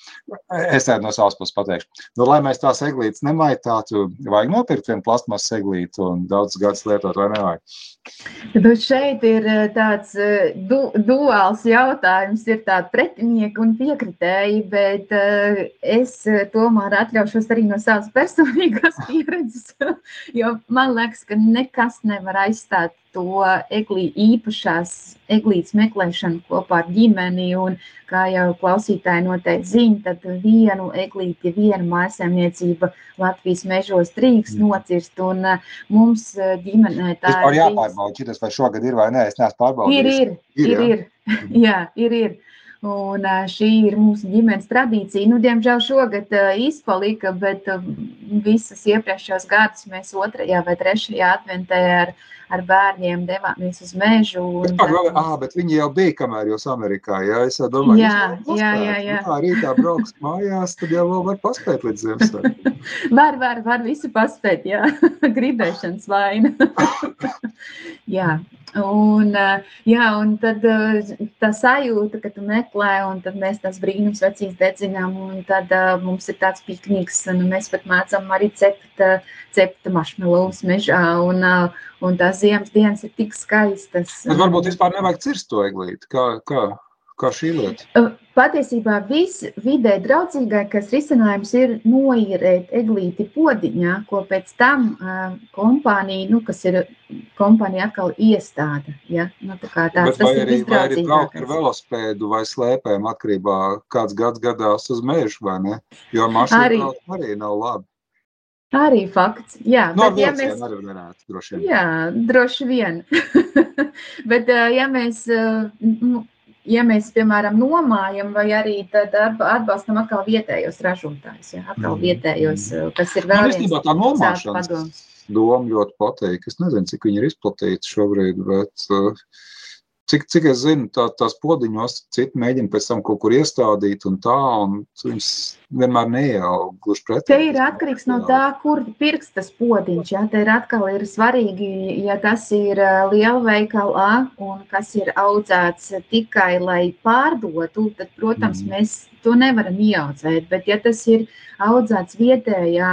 es tādu no savas puses pateikšu. Nu, lai mēs tās eglītes nemaitātu, vajag nopirkt vienu plasmas eglīti un daudz gadus lietot, vai nevajag? Nu, šeit ir eh, tāds eh, du, duāls jautājums, ir tādi pretinieki un piekritēji, bet uh, es tomēr atļaušos arī no savas personīgās pieredzes, jo man liekas, ka nekas nevar aizstāt to eglī, īpašās eglītes meklēšanu kopā ar ģimeni. Un, kā jau klausītāji noteikti zina, tad vienu eglīti, vienu mājasēmniecība Latvijas mežos drīkst mm. nocirst. Un mums ģimenē tā ir. Jāpārbauda, šitas vai šogad ir vai nē, es neesmu pārbaudījis. Ir, ir, ir, ir, ir. jā, ir, ir. Un šī ir mūsu ģimenes tradīcija. Nu, diemžēl šogad izpalika, bet visas iepriekšējos gadus mēs otrajā vai trešajā adventē ar, ar bērniem devāmies uz mežu. Un, jā, vēl, à, bet viņi jau bija, kamēr jūs Amerikā, jā, es domāju, jā, jā, jā, jā. jā, rītā brauks mājās, tad jau vēl var paspēt līdz Ziemassvētkiem. var, var, var visu paspēt, jā, gribēšanas vaina. jā, Un, eh, jā, un tad eh, tā sajūta, ka tu meklē, un tad mēs tās brīnums vecīs dedzinām, un tad uh, mums ir tāds pikniks, un mēs pat mācām arī cept, cept maršmelovus mežā, un, un tās ziemas dienas ir tik skaistas. Bet varbūt vispār nevajag cirst to eglīti, kā, kā? Kā šī lieta? Patiesībā viss vidē draudzīgākais risinājums ir noīrēt eglīti podiņā, ko pēc tam kompānija, nu, kas ir kompānija atkal iestāda. Ja? Nu, tā kā tāds, Bet vai arī, vai arī braukt ar velospēdu vai slēpēm atkarībā kāds gads gadās uz mežu, vai ne? Jo mašīna arī, arī nav labi. Arī fakts. Jā, no, bet, ja mēs... arī varētu, droši vien. Jā, droši vien. bet, ja mēs nu, ja mēs, piemēram, nomājam, vai arī atbalstam atkal vietējos ražotājus, ja, atkal mm. vietējos, kas ir vēl viens tā nomāšanas doma ļoti patīk. Es nezinu, cik viņi ir izplatīti šobrīd, bet uh, Cik, cik es zinu, tā, tās podiņos citi mēģina pēc tam kaut kur iestādīt un tā, un viņas vienmēr neieaug gluži pretī. Te ir atkarīgs no tā, kur pirks tas podiņš. Ja? Te ir atkal ir svarīgi, ja tas ir lielveikalā un kas ir audzēts tikai, lai pārdotu, tad, protams, mm. mēs to nevaram ieaudzēt. Bet, ja tas ir audzēts vietējā,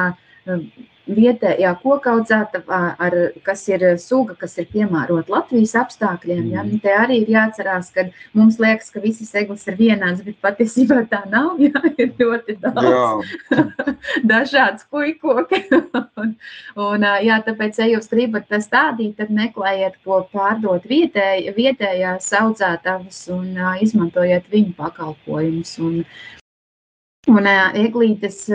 vietējā kokaudzēta, ar, kas ir suga, kas ir piemērota Latvijas apstākļiem. Ja? Mm. Te arī ir jāatcerās, ka mums liekas, ka visas eglis ir vienādas, bet patiesībā tā nav. Jā, ir ļoti daudz dažādas puikoki. un, un, jā, tāpēc, ja jūs gribat stādīt, tad meklējiet, ko pārdot vietēj, vietējās audzētavas un izmantojiet viņu pakalpojumus. Un, un eglītes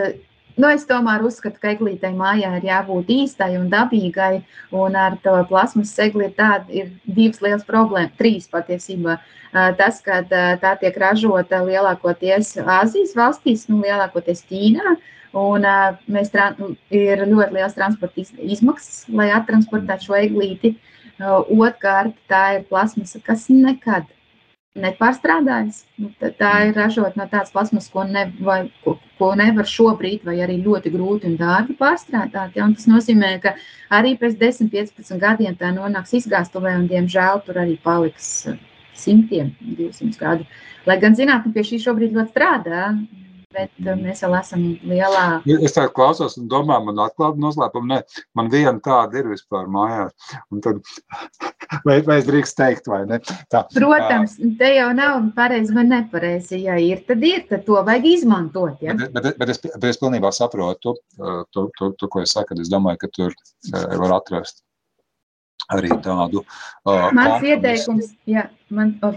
Nu, es tomēr uzskatu, ka eglītei mājā ir jābūt īstai un dabīgai. Un ar to plasmas segli ir, tāda, ir divas lielas problēmas, trīs patiesībā. Tas, ka tā tiek ražota lielākoties Āzijas valstīs, nu, lielākoties Ķīnā. Un mēs ir ļoti liels transporta izmaksas, lai attransportētu šo eglīti. Otrkārt, tā ir plasmasa, kas nekad nepārstrādājas. Nu, tā ir ražot no tādas plasmas, ko, ne, vai, ko, ko nevar šobrīd, vai arī ļoti grūti un dārgi pārstrādāt. Ja? Un tas nozīmē, ka arī pēc 10, 15 gadiem tā nonāks izgāstuvē, un diemžēl tur arī paliks simtiem, 200 gadu. Lai gan zinātnē pie šī šobrīd ļoti strādā, bet uh, mēs vēl esam lielā. Es tā klausos un domāju, man atklāti noslēpumu, ne, man viena tāda ir vispār mājās. Un tad, vai, vai es drīkst teikt, vai ne? Tā, Protams, te jau nav pareizi vai nepareizi. Ja ir, tad ir, tad to vajag izmantot. Ja? Bet, bet, bet, es, bet es pilnībā saprotu uh, to, to, to, ko es saku, es domāju, ka tur var atrast arī tādu uh, Mans ieteikums, jā, man oh,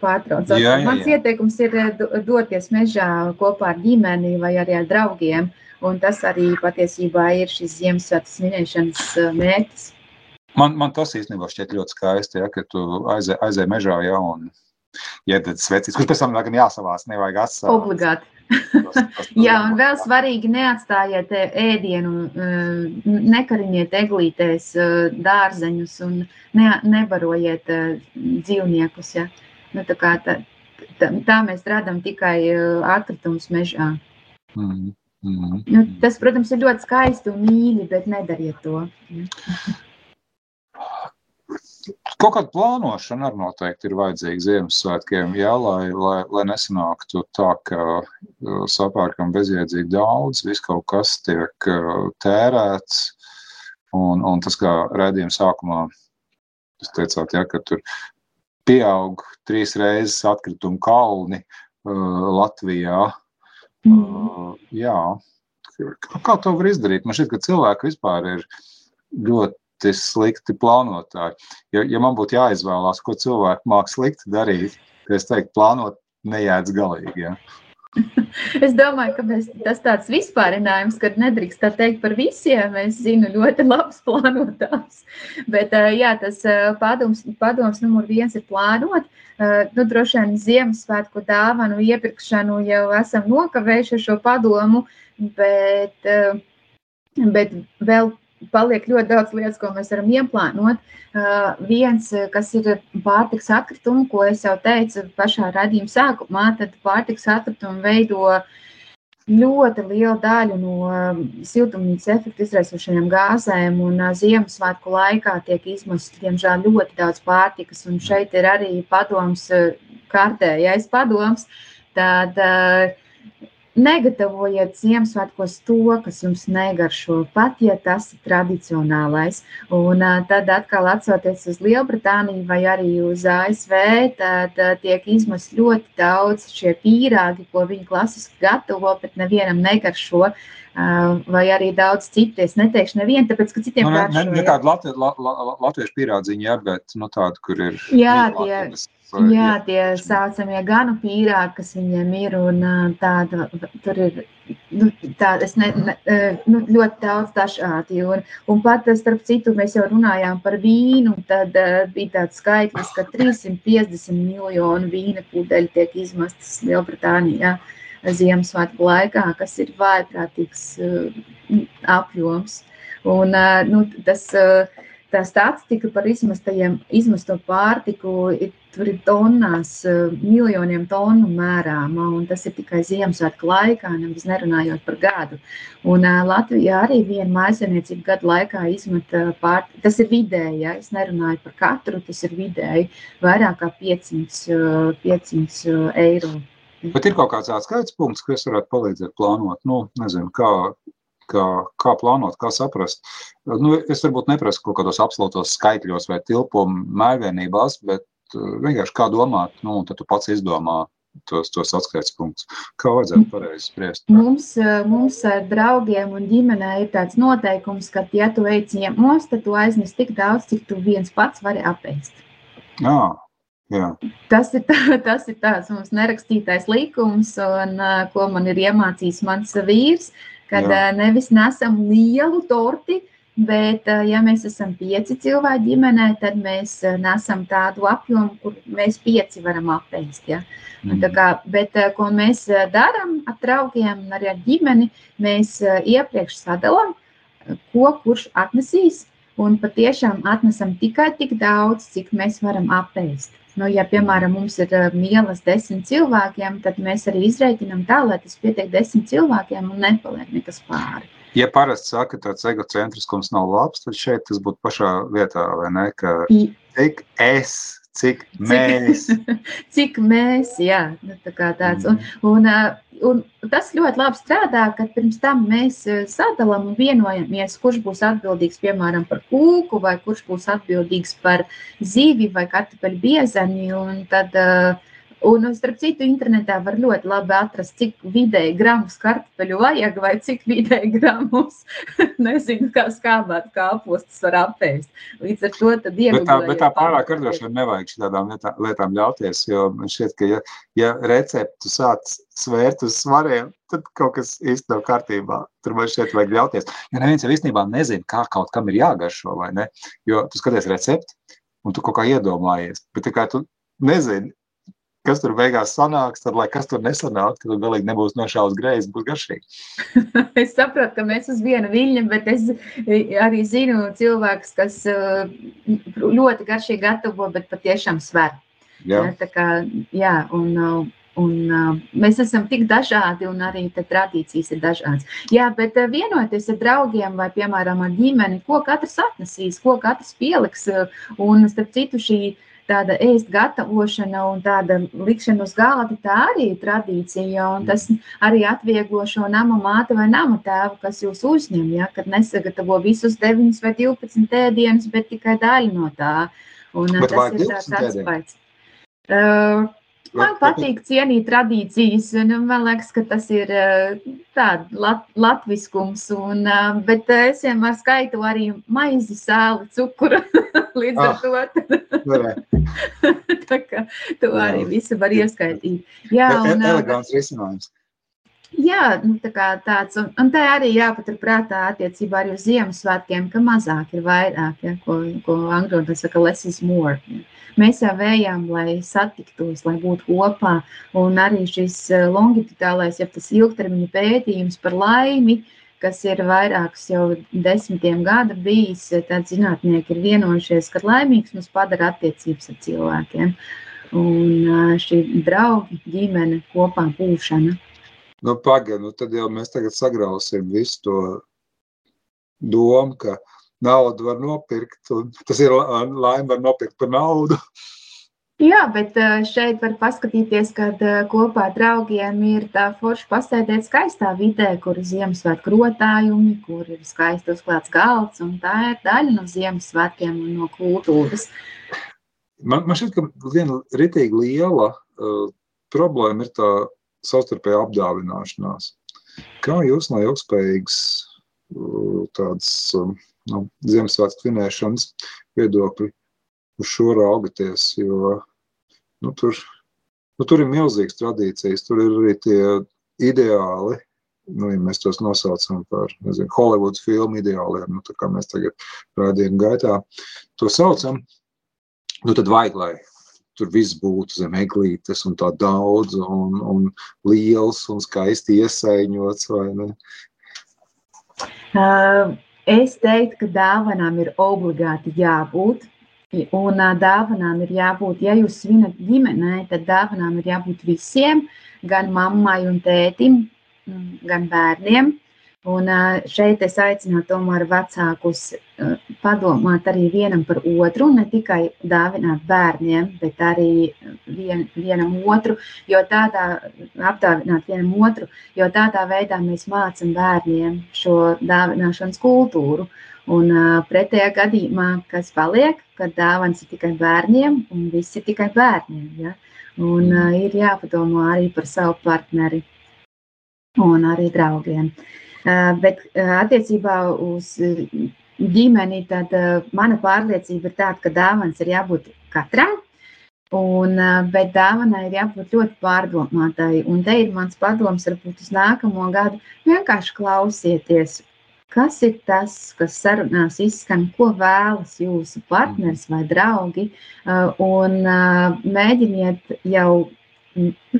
pārtrauc. Jā, jā, Mans jā. ieteikums ir do- doties mežā kopā ar ģimeni vai arī ar draugiem. Un tas arī patiesībā ir šis Ziemassvētku svinēšanas mērķis. Man, man tas īstenībā šķiet ļoti skaisti, ja, ka tu aizej, aizej mežā ja, un iedod svecīs, kurš pēc tam gan jāsavās, nevajag atstāt. Obligāti. Jā, un vēl svarīgi neatstājiet eh, ēdienu, eh, nekariņiet eglītēs eh, dārzeņus un ne, nebarojiet dzīvniekus. Ja? Nu, tā, kā tā, tā, tā mēs radām tikai atkritumus mežā. Mm, mm, Nu, tas, protams, ir ļoti skaisti un mīļi, bet nedariet to. Kaut kāda plānošana arī noteikti ir vajadzīga Ziemassvētkiem, jā, lai, lai, lai nesanāktu tā, ka uh, sapērkam bezjēdzīgi daudz, viss kaut kas tiek uh, tērēts. Un, un tas, kā redzējuma sākumā, jūs teicāt, jā, ka tur pieaug trīs reizes atkritumu kalni uh, Latvijā. Uh, jā, kā, kā to var izdarīt? Man šķiet, ka cilvēki vispār ir ļoti slikti plānotāji. Ja, ja man būtu jāizvēlās, ko cilvēki māks slikti darīt, tad es teiktu, plānot nejēdz galīgi. Ja. Es domāju, ka mēs, tas tāds vispārinājums, ka nedrīkst tā teikt par visiem. Es zinu ļoti labs plānotājs. Bet jā, tas padoms, padoms numur viens ir plānot. Nu, droši vien Ziemassvētku dāvanu iepirkšanu jau esam nokavējuši ar šo padomu, bet, bet vēl paliek ļoti daudz lietas, ko mēs varam ieplānot. Uh, viens, kas ir pārtiks atkritumi, ko es jau teicu pašā radījuma sākumā, tad pārtiks atkritumi veido ļoti lielu daļu no um, siltumnīcas efekta izraisošajām gāzēm, un uh, Ziemassvētku laikā tiek izmests, diemžēl, ļoti daudz pārtikas, un šeit ir arī padoms, kārtējais padoms, tad uh, Negatavojiet Ziemassvētkos to, kas jums negaršo, pat ja tas ir tradicionālais. Un tad atkal atsoties uz Lielbritāniju vai arī uz ASV, tad tiek izmest ļoti daudz šie pīrāgi, ko viņi klasiski gatavo, bet nevienam negaršo. Vai arī daudz citu. Es neteikšu, nevienu, tāpēc, ka citiem Nu, ne, ne, ne tāda Latvi, la, la, latviešu pierādziņa, jā, bet nu, tāda, kur ir. Jā, tie- kuras, Jā, tie saucamie ganu pīrāgi, kas viņiem ir, un tāda, tur ir nu, es ne, ne, nu, ļoti daudz dažādi. Un, un pat, starp citu, mēs jau runājām par vīnu, tad uh, bija tāds skaitlis, ka 350 miljonu vīna pudeļu tiek izmestas Lielbritānijā Ziemassvētku laikā, kas ir vājprātīgs uh, apjoms. Un, ā, nu, tas, ā, tā statistika par izmesto pārtiku ir, tur ir tonnās, ā, miljoniem tonu mērāma, un tas ir tikai Ziemassvētku laikā, nemaz nerunājot par gadu. Un ā, Latvijā arī viena mājsaimniecība gadu laikā izmeta pārtiku. Tas ir vidēji, ja es nerunāju par katru, tas ir vidēji vairāk kā 500, ā, 500 ā, eiro. Bet ir kaut kāds atskaites punkts, kas varētu palīdzēt plānot. Nu, nezinu, kā, kā, kā plānot, kā saprast. Nu, es varbūt neprasu kaut kādos absolūtos skaitļos vai tilpumu mērvienībās, bet uh, vienkārši kā domāt, nu, un tad tu pats izdomā tos, tos atskaites punktus. Kā vajadzētu pareizi spriest? Mums, ā, mums ar draugiem un ģimenē ir tāds noteikums, ka, ja tu ej ciemos, tad tu aiznes tik daudz, cik tu viens pats vari apēst. Jā, jā. Tas ir, tā, tas ir tāds mums nerakstītais likums, un, uh, ko man ir iemācījis mans vīrs, kad Jā. uh, nevis nesam lielu torti, bet, uh, ja mēs esam pieci cilvēki ģimenē, tad mēs uh, nesam tādu apjomu, kur mēs pieci varam apēst. Ja? Tā kā, bet, ko mēs darām ar draugiem un arī ar ģimeni, mēs iepriekš sadalām, ko kurš atnesīs. Un patiešām atnesam tikai tik daudz, cik mēs varam apēst. Nu, ja, piemēram, mums ir uh, mielas desmit cilvēkiem, tad mēs arī izreikinām tā, lai tas pietiek desmit cilvēkiem un nepaliek nekas pāri. Ja parasti saka, ka tāds egocentriskums nav labs, tad šeit tas būtu pašā vietā, vai ne? Ka cik es Cik mēs. Cik mēs, jā, nu, tā kā tāds. Un, un, un tas ļoti labi strādā, kad pirms tam mēs sadalām un vienojamies, kurš būs atbildīgs, piemēram, par kūku, vai kurš būs atbildīgs par zīvi vai kartupeļu biezani, un tad uh, Un, starp citu, internetā var ļoti labi atrast, cik vidēji gramus kartupeļu vajag, vai cik vidēji gramus, nezinu, kā skābēt kāpostus var apēst. Līdz ar to tad iegūt. Bet tā, bet tā pārāk vien nevajag šādām lietām, ļauties, jo man šķiet, ka ja, ja receptu sāc svērt uz svariem, tad kaut kas īsti nav kārtībā. Tur man šķiet vajag ļauties. Jo neviens jau īstenībā nezina, kā kaut kam ir jāgaršo, vai ne? Jo tu skaties recepti, un tu kaut kā iedomājies, bet tā kā tu nezini, kas tur beigās sanāks, tad, lai kas tur nesanāk, tad galīgi nebūs nošaus greizes, būs garšīgi. es saprotu, ka mēs uz viena viļņa, bet es arī zinu cilvēkus, kas uh, ļoti garšīgi gatavo, bet patiešām sver. Jā. Ja, tā kā, jā, un, uh, Un, uh, mēs esam tik dažādi, un arī tradīcijas ir dažādas. Jā, bet uh, vienoties ar draugiem vai, piemēram, ar ģimeni, ko katrs atnesīs, ko katrs pieliks. Uh, un, starp citu, šī tāda ēst gatavošana un tāda likšana uz galda, tā arī ir tradīcija. Un tas arī atvieglo šo nama māte vai nama tēvu, kas jūs uzņem, ja, kad nesagatavo visus 9 vai 12 ēdienus, bet tikai daļu no tā. Un, bet tas ir tāds atspējas. Uh, Man patīk cienīt tradīcijas, un man liekas, ka tas ir tāds lat, latviskums, un, bet es vienmēr skaitu arī maizi, sāli, cukuru, līdz ar ah, to. tā kā to arī visu var ieskaitīt. Jā, e, un, elegants risinājums. Jā, nu, tā kā tāds, un, un tā arī jāpaturprātā attiecībā arī uz Ziemassvētkiem, ka mazāk ir vairāk, ja, ko, ko angļu valodā saka less is more. Ja. Mēs jau vējām, lai satiktos, lai būtu kopā. Un arī šis eh, longitudālais, ja tas ilgtermiņa pētījums par laimi, kas ir vairākus jau desmitiem gadu bijis, eh, tad zinātnieki ir vienojušies, ka laimīgs mums padara attiecības ar cilvēkiem. Un eh, šī draugi, ģimene, kopā būšana. Nu, pagaidi, nu tad jau mēs tagad sagrausim visu to domu, ka naudu var nopirkt, un tas ir laime var nopirkt par naudu. Jā, bet šeit var paskatīties, kad kopā ar draugiem ir tā forši pasēdēt skaistā vidē, kur ir Ziemassvētku rotājumi, kur ir skaisti uzklāts galds, un tā ir daļa no Ziemassvētkiem un no kultūras. Man, man šķiet, ka viena ritīgi liela uh, problēma ir tā savstarpēja apdāvināšanās. Kā jūs no ilgspējīgas uh, tādas uh, no Ziemassvētku svinēšanas viedokļa uz šo raugaties, jo nu, tur, nu, tur ir milzīgas tradīcijas, tur ir arī tie ideāli, nu, ja mēs tos nosaucam par nezinu, Hollywoods filmu ideāliem, nu, kā mēs tagad rādījuma gaitā to saucam, nu, tad vajag, lai tur viss būtu zem eglītes un tā daudz un, un liels un skaisti iesaiņots? Uh, Es teiktu, ka dāvanām ir obligāti jābūt. Un dāvanām ir jābūt, ja jūs svinat ģimenē, tad dāvanām ir jābūt visiem, gan mammai un tētim, gan bērniem. Un šeit es aicinu tomēr vecākus padomāt arī vienam par otru, ne tikai dāvināt bērniem, bet arī vien, vienam otru, jo tādā apdāvināt vienam otru, jo tādā veidā mēs mācam bērniem šo dāvināšanas kultūru. Un pretējā gadījumā, kas paliek, kad dāvans ir tikai bērniem un viss ir tikai bērniem, ja? un ir jāpadomā arī par savu partneri un arī draugiem. Uh, bet attiecībā uz ģimeni, tad mana pārliecība ir tāda, ka dāvāns ir jābūt katram. Un, bet dāvanai ir jābūt ļoti pārdomātai. Un te ir mans padoms, varbūt uz nākamo gadu. Vienkārši klausieties, kas ir tas, kas sarunās izskan, ko vēlas jūsu partneris vai draugi. Un mēģiniet jau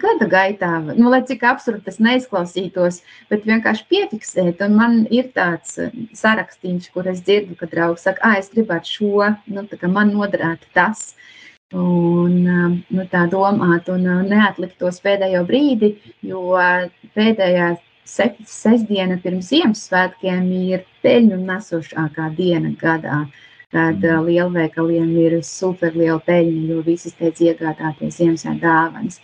gada gaitā, nu, lai cik absurdi tas neizklausītos, bet vienkārši piefiksēt. Un man ir tāds eh, sarakstīns, kur es dzirdu, ka draugs saka, ah, es gribētu šo, nu, man noderētu tas. Un eh, nu, tā domāt, un eh, neatlikt tos pēdējo brīdi, jo pēdējā sestdiena pirms Ziemassvētkiem ir peļņu nesošākā diena gadā. Tad uh, lielveikaliem ir superliela peļņa, jo visi steidz iegādāties Ziemassvētku dāvanas.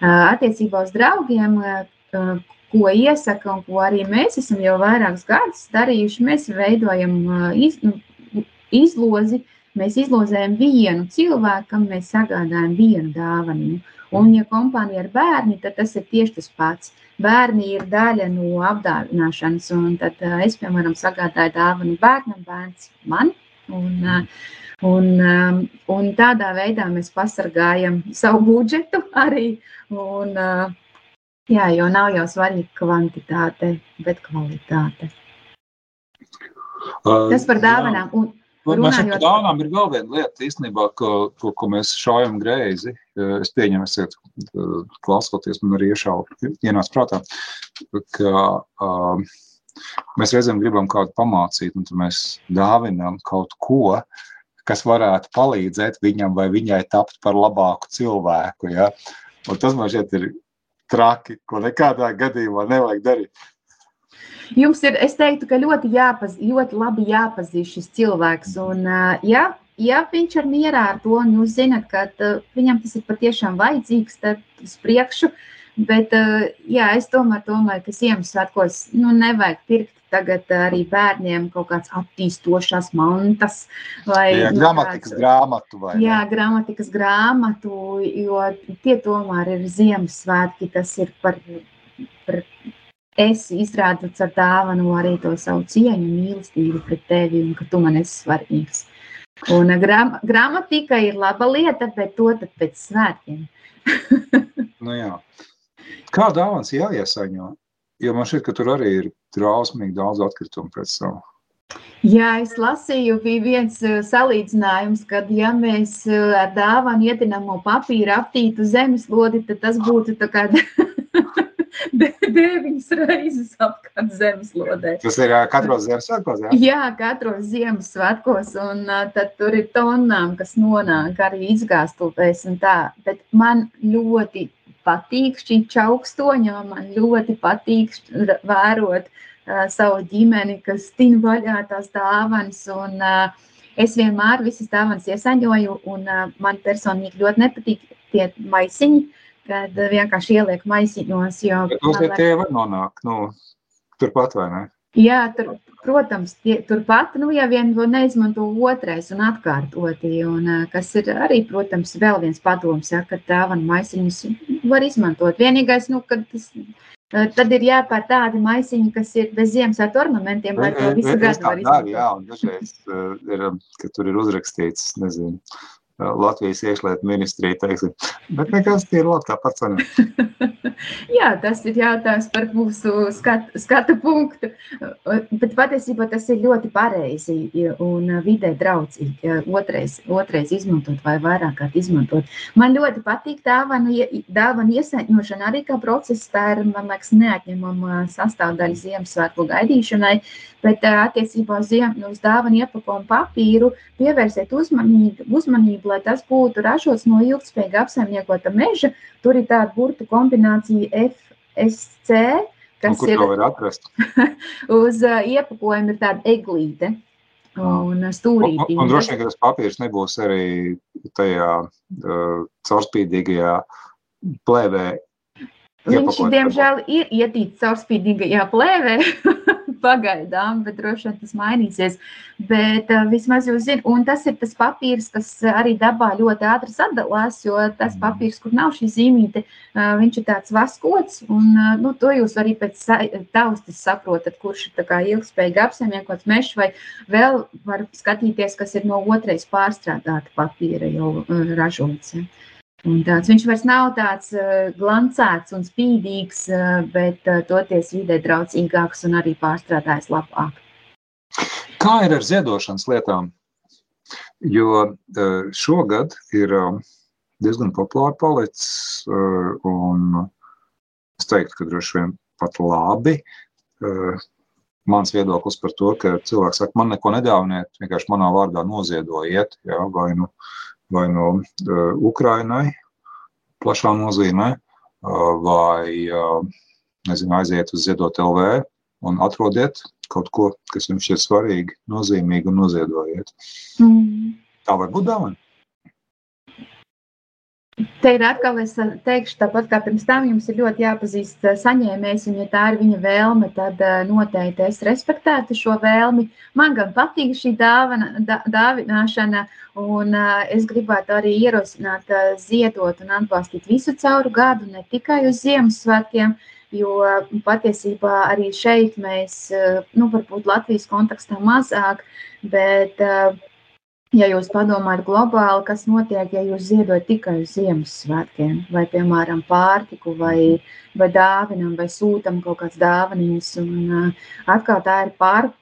Uh, attiecībā uz draugiem, uh, ko iesaka un ko arī mēs esam jau vairākus gadus darījuši, mēs veidojam iz, nu, izlozi. Mēs izlozējam vienu cilvēku, mēs sagādājam vienu dāvanu. Un, ja kompānija ir bērni, tad tas ir tieši tas pats. Bērni ir daļa no apdāvināšanas, un tad es, piemēram, sagādāju dāvanu bērnam, bērns man. Un, un, un tādā veidā mēs pasargājam savu budžetu arī. Un, Jā, jo nav jau svarīga kvantitāte, bet kvalitāte. Tas par dāvanām. Un, Runājot par dāvanām, ir vēl viena lieta, īstenībā, ko, ko, ko mēs šaujam greizi. Es pieņemu, esiet klausoties, man arī ienāca prātā, ka uh, mēs reizēm gribam kādu pamācīt, un mēs dāvinām kaut ko, kas varētu palīdzēt viņam vai viņai tapt par labāku cilvēku. Ja? Un tas man šķiet ir traki, ko nekādā gadījumā nevajag darīt. Jums ir, es teiktu, ka ļoti, jāpaz, ļoti labi jāpazīst šis cilvēks. Un, ja, ja viņš ir mierā ar to, un jūs zinat, ka viņam tas ir patiešām vajadzīgs, tad uz priekšu. Bet, jā, es tomēr domāju, ka Ziemassvētkos nu, nevajag pirkt tagad arī bērniem kaut kādas attīstošās mantas. Vai, jā, nu, gramatikas kāds, grāmatu. Vai, jā, ne? gramatikas grāmatu, jo tie tomēr ir Ziemassvētki, tas ir par, par es izrādu ar dāvanu arī to savu cieņu, mīlestību pret tevi un ka tu man esi svarīgs. Un gram, gramatika ir laba lieta, bet to tad pēc svētkiem. nu jā. Kā dāvans jāiesaņo? Jo man šķiet, ka tur arī ir drausmīgi daudz atkritumu pēc tam. Jā, es lasīju, bija viens uh, salīdzinājums, ka, ja mēs uh, ar dāvanu ietinamo papīru aptītu zemeslodi, tad tas būtu tā kā deviņas reizes apkārt zemeslodē. Tas ir uh, katros Ziemassvētkos, jā? Jā, katros Ziemassvētkos, un tad tur ir tonām, kas nonāk arī izgāstupēs un tā, bet man ļoti patīk šī čaukstoņa, man ļoti patīk vērot uh, savu ģimeni, kas tin vaļā tās dāvanas, un uh, es vienmēr visas dāvanas iesaņoju, un uh, man personīgi ļoti nepatīk tie maisiņi, kad vienkārši ieliek maisiņos, jo... Bet uz tie var nonākt, nu, turpat vai ne? Jā, tur, protams, tie, turpat, nu, ja vien to neizmanto otrais un atkārtoti, un kas ir arī, protams, vēl viens padoms, ja, ka dāvana maisiņus var izmantot. Vienīgais, nu, kad tas, tad ir jāpēr tādi maisiņi, kas ir bez Ziemassvētku ornamentiem, lai to visu gadu var izmantot. Jā, un dažreiz ir, ka tur ir uzrakstīts, nezinu, Latvijas iekšlietu ministrija, teiksim. Bet nekas ir labi, tāpat sanāk. Jā, tas ir jautājums par mūsu skat, skatu punktu. Bet patiesībā tas ir ļoti pareizi un vidē draudzīgi. Otrais, otrais izmantot vai vairāk kārt izmantot. Man ļoti patīk dāvanu, dāvanu iesaņošana arī kā process. Tā ir, man liekas, neatņemama sastāvdaļa Ziemassvētku gaidīšanai. Bet attiecībā uz, uz dāvanu iepakojumu papīru pievērsiet uzmanību, uzmanību lai tas būtu ražots no ilgspējīga apsaimniekota meža. Tur ir tāda burtu kombinācija FSC, kas ir. Var atrast? uz uh, iepakojuma ir tāda eglīte. Un stūrītī. Un, un droši vien, ka tas papīrs nebūs arī tajā uh, caurspīdīgajā plēvē Viņš, diemžēl, ir ietīts caurspīdīgajā plēvē, pagaidām, bet droši vien tas mainīsies. Bet uh, vismaz jūs zināt, un tas ir tas papīrs, kas arī dabā ļoti ātri sadalās, jo tas mm. papīrs, kur nav šī zīmīte, uh, viņš ir tāds vaskots, un uh, nu, to jūs arī pēc taustas saprotat, kurš ir ilgspējīgi apsaimniekots mešs, vai vēl var skatīties, kas ir no otrais pārstrādāta papīra jau uh, ražots. Ja. Un tāds, viņš vairs nav tāds uh, glancēts un spīdīgs, uh, bet uh, toties vidē draudzīgāks un arī pārstrādājis labāk. Kā ir ar ziedošanas lietām? Jo uh, šogad ir uh, diezgan populāri palicis, uh, un es teiktu, ka droši vien pat labi. Uh, mans viedoklis par to, ka cilvēks saka, man neko nedāviniet, vienkārši manā vārdā noziedojiet, jā, vai nu vai no uh, Ukrainai plašā nozīmē, uh, vai uh, nezinu, aiziet uz Ziedot LV un atrodiet kaut ko, kas jums šķiet svarīgi, nozīmīgi un noziedojiet. Mm. Tā var būt dāvana. Te ir atkal, es teikšu, tāpat kā pirms tam, jums ir ļoti jāpazīst saņēmējs, un ja tā ir viņa vēlme, tad noteikti es respektētu šo vēlmi. Man gan patīk šī dāvana, dā, dāvināšana, un es gribētu arī ierosināt ziedot un atbalstīt visu cauru gadu, ne tikai uz Ziemassvētkiem, jo patiesībā arī šeit mēs, nu, varbūt Latvijas kontekstā mazāk, bet Ja jūs padomājat globāli, kas notiek, ja jūs ziedojat tikai uz Ziemassvētkiem, vai, piemēram, pārtiku, vai, vai dāvinam, vai sūtam kaut kādas dāvanas, un uh, atkal tā ir pār,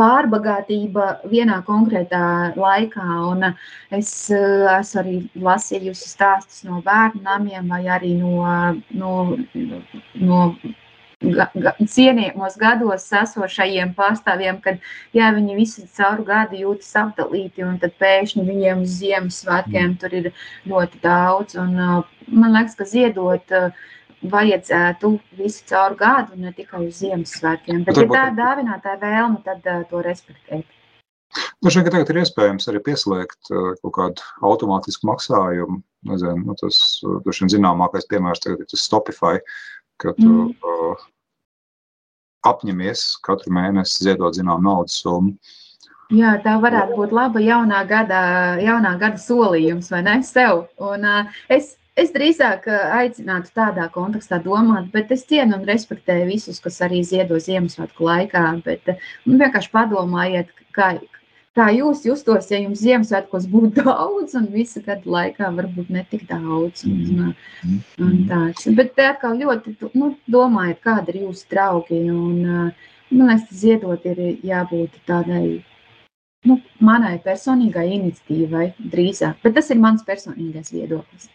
pārbagātība vienā konkrētā laikā. Un es esmu arī lasījusi stāstus no bērnu namiem vai arī no, no, no ga, ga, cienījamos gados esošajiem pārstāvjiem, kad jā, viņi visi caur gadu jūtas apdalīti, un tad pēkšņi viņiem uz Ziemassvētkiem mm. tur ir ļoti daudz. Un, man liekas, ka ziedot vajadzētu visu caur gadu, ne tikai uz Ziemassvētkiem. Bet, ja tā ir dāvinātāja vēlme, tad uh, to respektēt. Droši vien, ka tagad ir iespējams arī pieslēgt uh, kaut kādu automātisku maksājumu. Nezinu, nu, tas droši vien zināmākais piemērs tagad ir tas Stopify, ka tu mm. uh, apņemies katru mēnesi ziedot zinām naudas summu. Jā, tā varētu būt laba jaunā gada, jaunā gada solījums, vai ne? Sev. Un, uh, es, es drīzāk aicinātu tādā kontekstā domāt, bet es cienu un respektēju visus, kas arī ziedo Ziemassvētku laikā. Bet, nu, vienkārši padomājiet, kā, Kā jūs justos, ja jums Ziemassvētkos būtu daudz, un visu gadu laikā varbūt ne tik daudz? Un, un, Mm. un tāds. Bet atkal ļoti nu, domājiet, kādi ir jūsu draugi. Un, man liekas, ziedot ir jābūt tādai nu, manai personīgai iniciatīvai drīzāk. Bet tas ir mans personīgais viedoklis.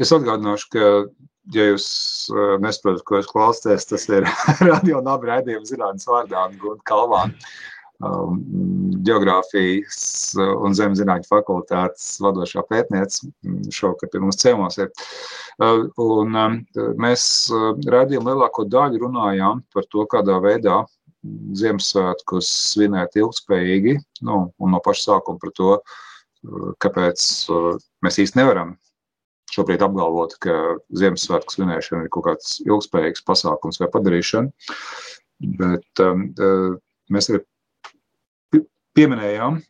Es atgādināšu, ka ja jūs nesaprotat, ko es klausāties, tas ir radio nabu raidījuma zinātnes vārdā un Gunta Kalvāna um, geogrāfijas un zemzinātņu fakultātes vadošā pētniece šovakar pie mums ciemos ir. Uh, un um, mēs uh, redzījām lielāko daļu runājām par to, kādā veidā Ziemassvētkus svinēt ilgspējīgi, nu, un no paša sākuma par to, uh, kāpēc mēs īsti nevaram šobrīd apgalvot, ka Ziemassvētku svinēšana ir kaut kāds ilgspējīgs pasākums vai padarīšana. Bet um, mēs arī pieminējām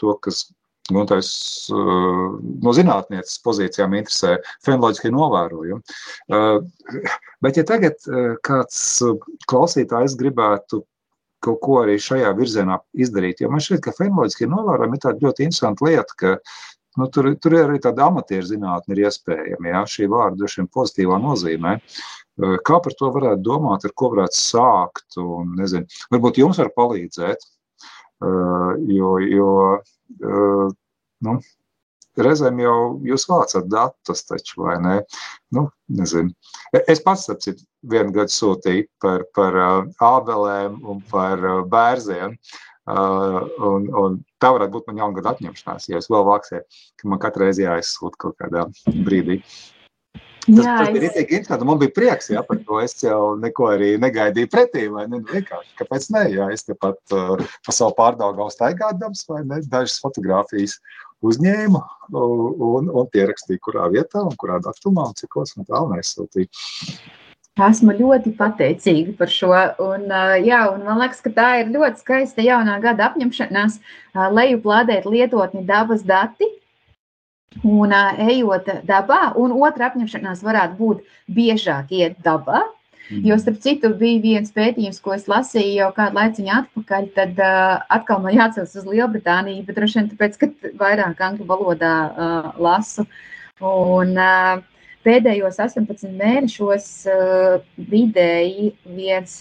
to, kas Guntais no zinātnieces pozīcijām interesē fenoloģiskie novērojumi. Bet ja tagad kāds klausītājs gribētu kaut ko arī šajā virzienā izdarīt, jo man šķiet, ka fenoloģiskie novērojumi ir tāda ļoti interesanta lieta, ka nu, tur, tur ir arī tāda amatieru zinātne ir iespējama, jā, šī vārda droši vien pozitīvā nozīmē. Kā par to varētu domāt, ar ko varētu sākt, un nezinu, varbūt jums var palīdzēt, Jo, jo nu, reizēm jau jūs vācat datus, taču, vai ne? Nu, nezinu. Es pats, ap citu, vienu gadu sūtīju par, par ābelēm un par bērziem. Uh, un, un tā varētu būt man jaungada atņemšanās, ja es vēl vāksiet, ka man katru reizi jāizsūta kaut kādā brīdī. Tas, jā, tas bija es... rītīgi interesanti. Man bija prieks jā, par to. Es jau neko arī negaidīju pretī. Vai ne? Nu, vienkārši, kāpēc ne? Jā, es tepat uh, pa savu pārdaugu staigādams vai ne? Dažas fotogrāfijas uzņēmu un, un pierakstīju, kurā vietā un kurā datumā un cikos un tā un aizsūtīju. Esmu ļoti pateicīga par šo. Un, uh, jā, un man liekas, ka tā ir ļoti skaista jaunā gada apņemšanās uh, lejuplādēt lietotni dabas dati Un ejot dabā, un otra apņemšanās varētu būt biežāk iet dabā. Mm. Jo, starp citu, bija viens pētījums, ko es lasīju jau kādu laiciņu atpakaļ. Tad uh, atkal man jāatcerās uz Lielbritāniju, bet droši vien tāpēc, ka vairāk angļu valodā uh, lasu. Un, uh, pēdējos 18 mēnešos uh, vidēji viens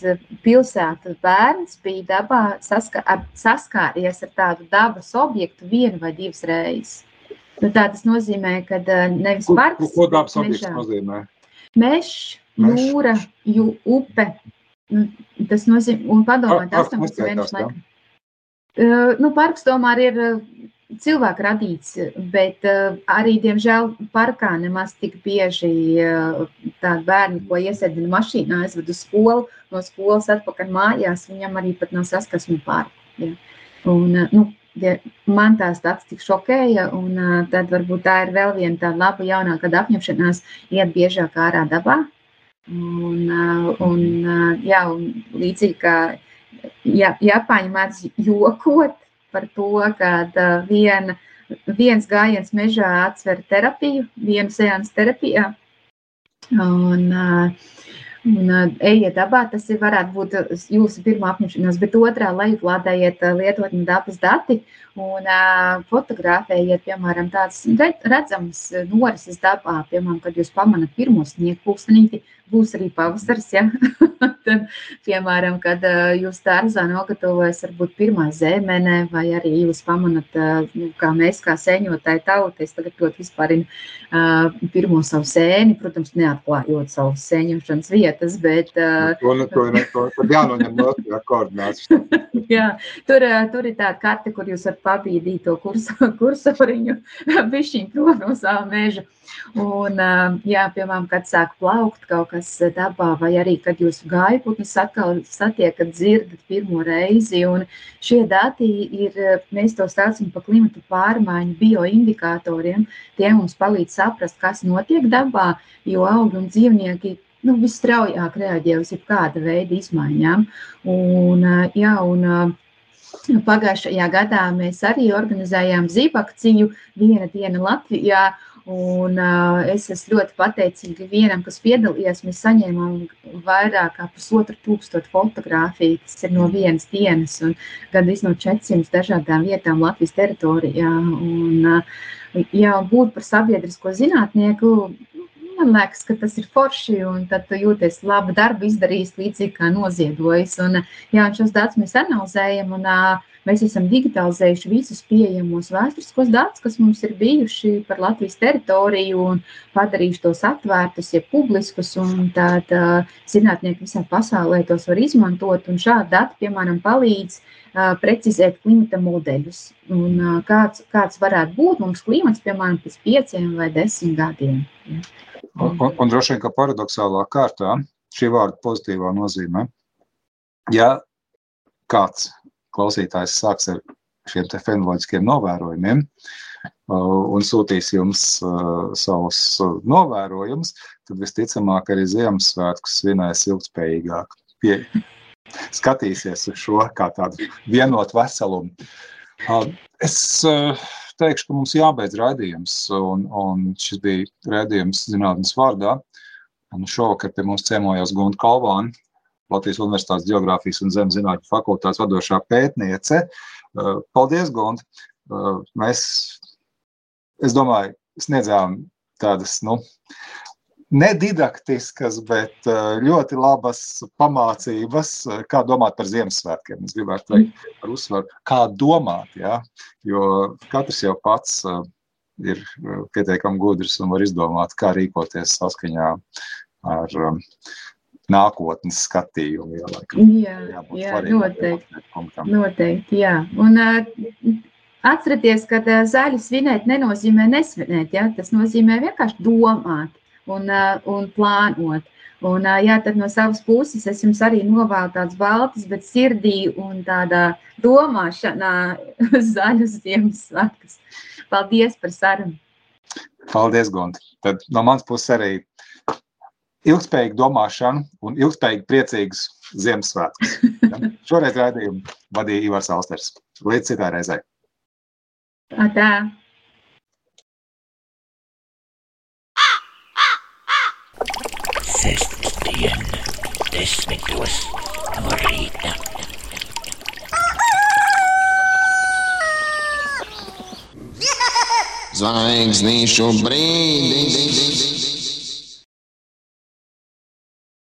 pilsētu bērns bija dabā saska ar, saskāries ar tādu dabas objektu vienu vai divas reizes. Nu, tā tas nozīmē, ka nevis ko, parks. Ko dabas objekts nozīmē? Mežs, jūra, jū, upe. Tas nozīmē, un padomāt, 18 mēnešu laikā. Uh, nu, parks tomēr ir cilvēku radīts, bet uh, arī, diemžēl, parkā nemaz tik bieži uh, tādi bērni, ko iesēdina mašīnā, aizved uz skolu, no skolas atpakaļ mājās, viņam arī pat nav saskarsmi parku. Ja. Un, nu, ja man tā stāsts tik šokēja, un uh, tad varbūt tā ir vēl viena tāda laba jaunā gada apņemšanās iet biežāk ārā dabā. Un, uh, un, uh, jā, un līdzīgi kā ja, Japāņi mēdz jokot par to, ka uh, viena, viens gājiens mežā atsver terapiju, vienu seansu terapijā. Un, uh, Un, ejiet dabā, tas ir, varētu būt jūsu pirmā apņemšanās, bet otrā lejuplādējiet lietotni dabas dati un fotografējiet, piemēram, tādas redzamas norises dabā, piemēram, kad jūs pamanat pirmo sniegu pulkstenīti, būs arī pavasars, ja? Tad, piemēram, kad jūs dārzā nogatavojas varbūt pirmā zemene, vai arī jūs pamanat, nu, kā mēs, kā sēņotāji tauta, es tagad ļoti vispārinu pirmo savu sēni, protams, neatklājot savu sēņošanas vietas, bet... Uh, to, to, to, to jānoņem no koordinācijas. jā, tur, tur ir tāda karte, kur jūs varat pabīdīt to kurso, kursoriņu bišķiņ prom no sava meža. Un, jā, piemēram, kad sāk plaukt kaut kas dabā, vai arī, kad jūs gaiputnis atkal satiekat, dzirdat pirmo reizi, un šie dati ir, mēs to stācam pa klimatu pārmaiņu bioindikatoriem, tie mums palīdz saprast, kas notiek dabā, jo augi un dzīvnieki nu, visstraujāk reaģē uz jebkāda veida izmaiņām. Un, jā, un, Pagājušajā gadā mēs arī organizējām zīvakciju viena diena Latvijā, Un, uh, es esmu ļoti pateicīga vienam, kas piedalījās. Mēs saņēmām vairāk kā pusotru tūkstošu fotografiju, kas ir no vienas dienas, un gandrīz no 400 dažādām vietām Latvijas teritorijā. Un, uh, jā, būt par sabiedrisko zinātnieku, man liekas, ka tas ir forši, un tad tu jūties labu darbu izdarījis līdzīgi kā noziedojis. Un, jā, un šos datus mēs analizējam, un Mēs esam digitalizējuši visus pieejamos vēsturiskos datus, kas mums ir bijuši par Latvijas teritoriju un padarījuši tos atvērtus, ja publiskus, un tad zinātnieki visā pasaulē tos var izmantot, un šādi dati, piemēram, palīdz precizēt klimata modeļus, un kāds, kāds varētu būt mums klimats, piemēram, pēc pieciem vai desmit gadiem. Ja. Un, un, un droši vien, ka paradoxālā kārtā šī vārda pozitīvā nozīmē, ja kāds klausītājs sāks ar šiem fenoloģiskiem novērojumiem uh, un sūtīs jums uh, savus uh, novērojumus, tad visticamāk arī Ziemassvētkus svinēs ilgspējīgāk. Pie, skatīsies uz šo kā tādu vienotu veselumu. Es teikšu, ka mums jābeidz raidījums, un, un šis bija raidījums zinātnes vārdā. Un šovakar pie mums ciemojās Gunta Kalvāna, Latvijas Universitātes Geogrāfijas un Zemzinātņu fakultātes vadošā pētniece. Uh, paldies, Gonta! Uh, mēs, es domāju, sniedzām tādas, nu, nedidaktiskas, bet uh, ļoti labas pamācības, kā domāt par Ziemassvētkiem. Es gribētu teikt, ar uzsvaru, kā domāt, ja? jo katrs jau pats ir pietiekami gudrs un var izdomāt, kā rīkoties saskaņā ar nākotnes skatījumu. Jā, laikam, jā, jā noteikti. noteikti jā. Un, atcerieties, ka zaļu svinēt nenozīmē nesvinēt. Ja? Tas nozīmē vienkārši domāt un, un plānot. Un, jā, tad no savas puses es jums arī novēlu tādas baltas, bet sirdī un tādā domāšanā zaļus Ziemassvētkus. Paldies par sarunu! Paldies, Gonti! Tad no manas puses arī ilgspējīgu domāšanu un ilgspējīgi priecīgus Ziemassvētkus. Ja? Šoreiz raidījumu vadīja Ivars Alsters. Līdz citai reizei. Tā. Desmitos no rīta. Zvaigznīšu brīdis.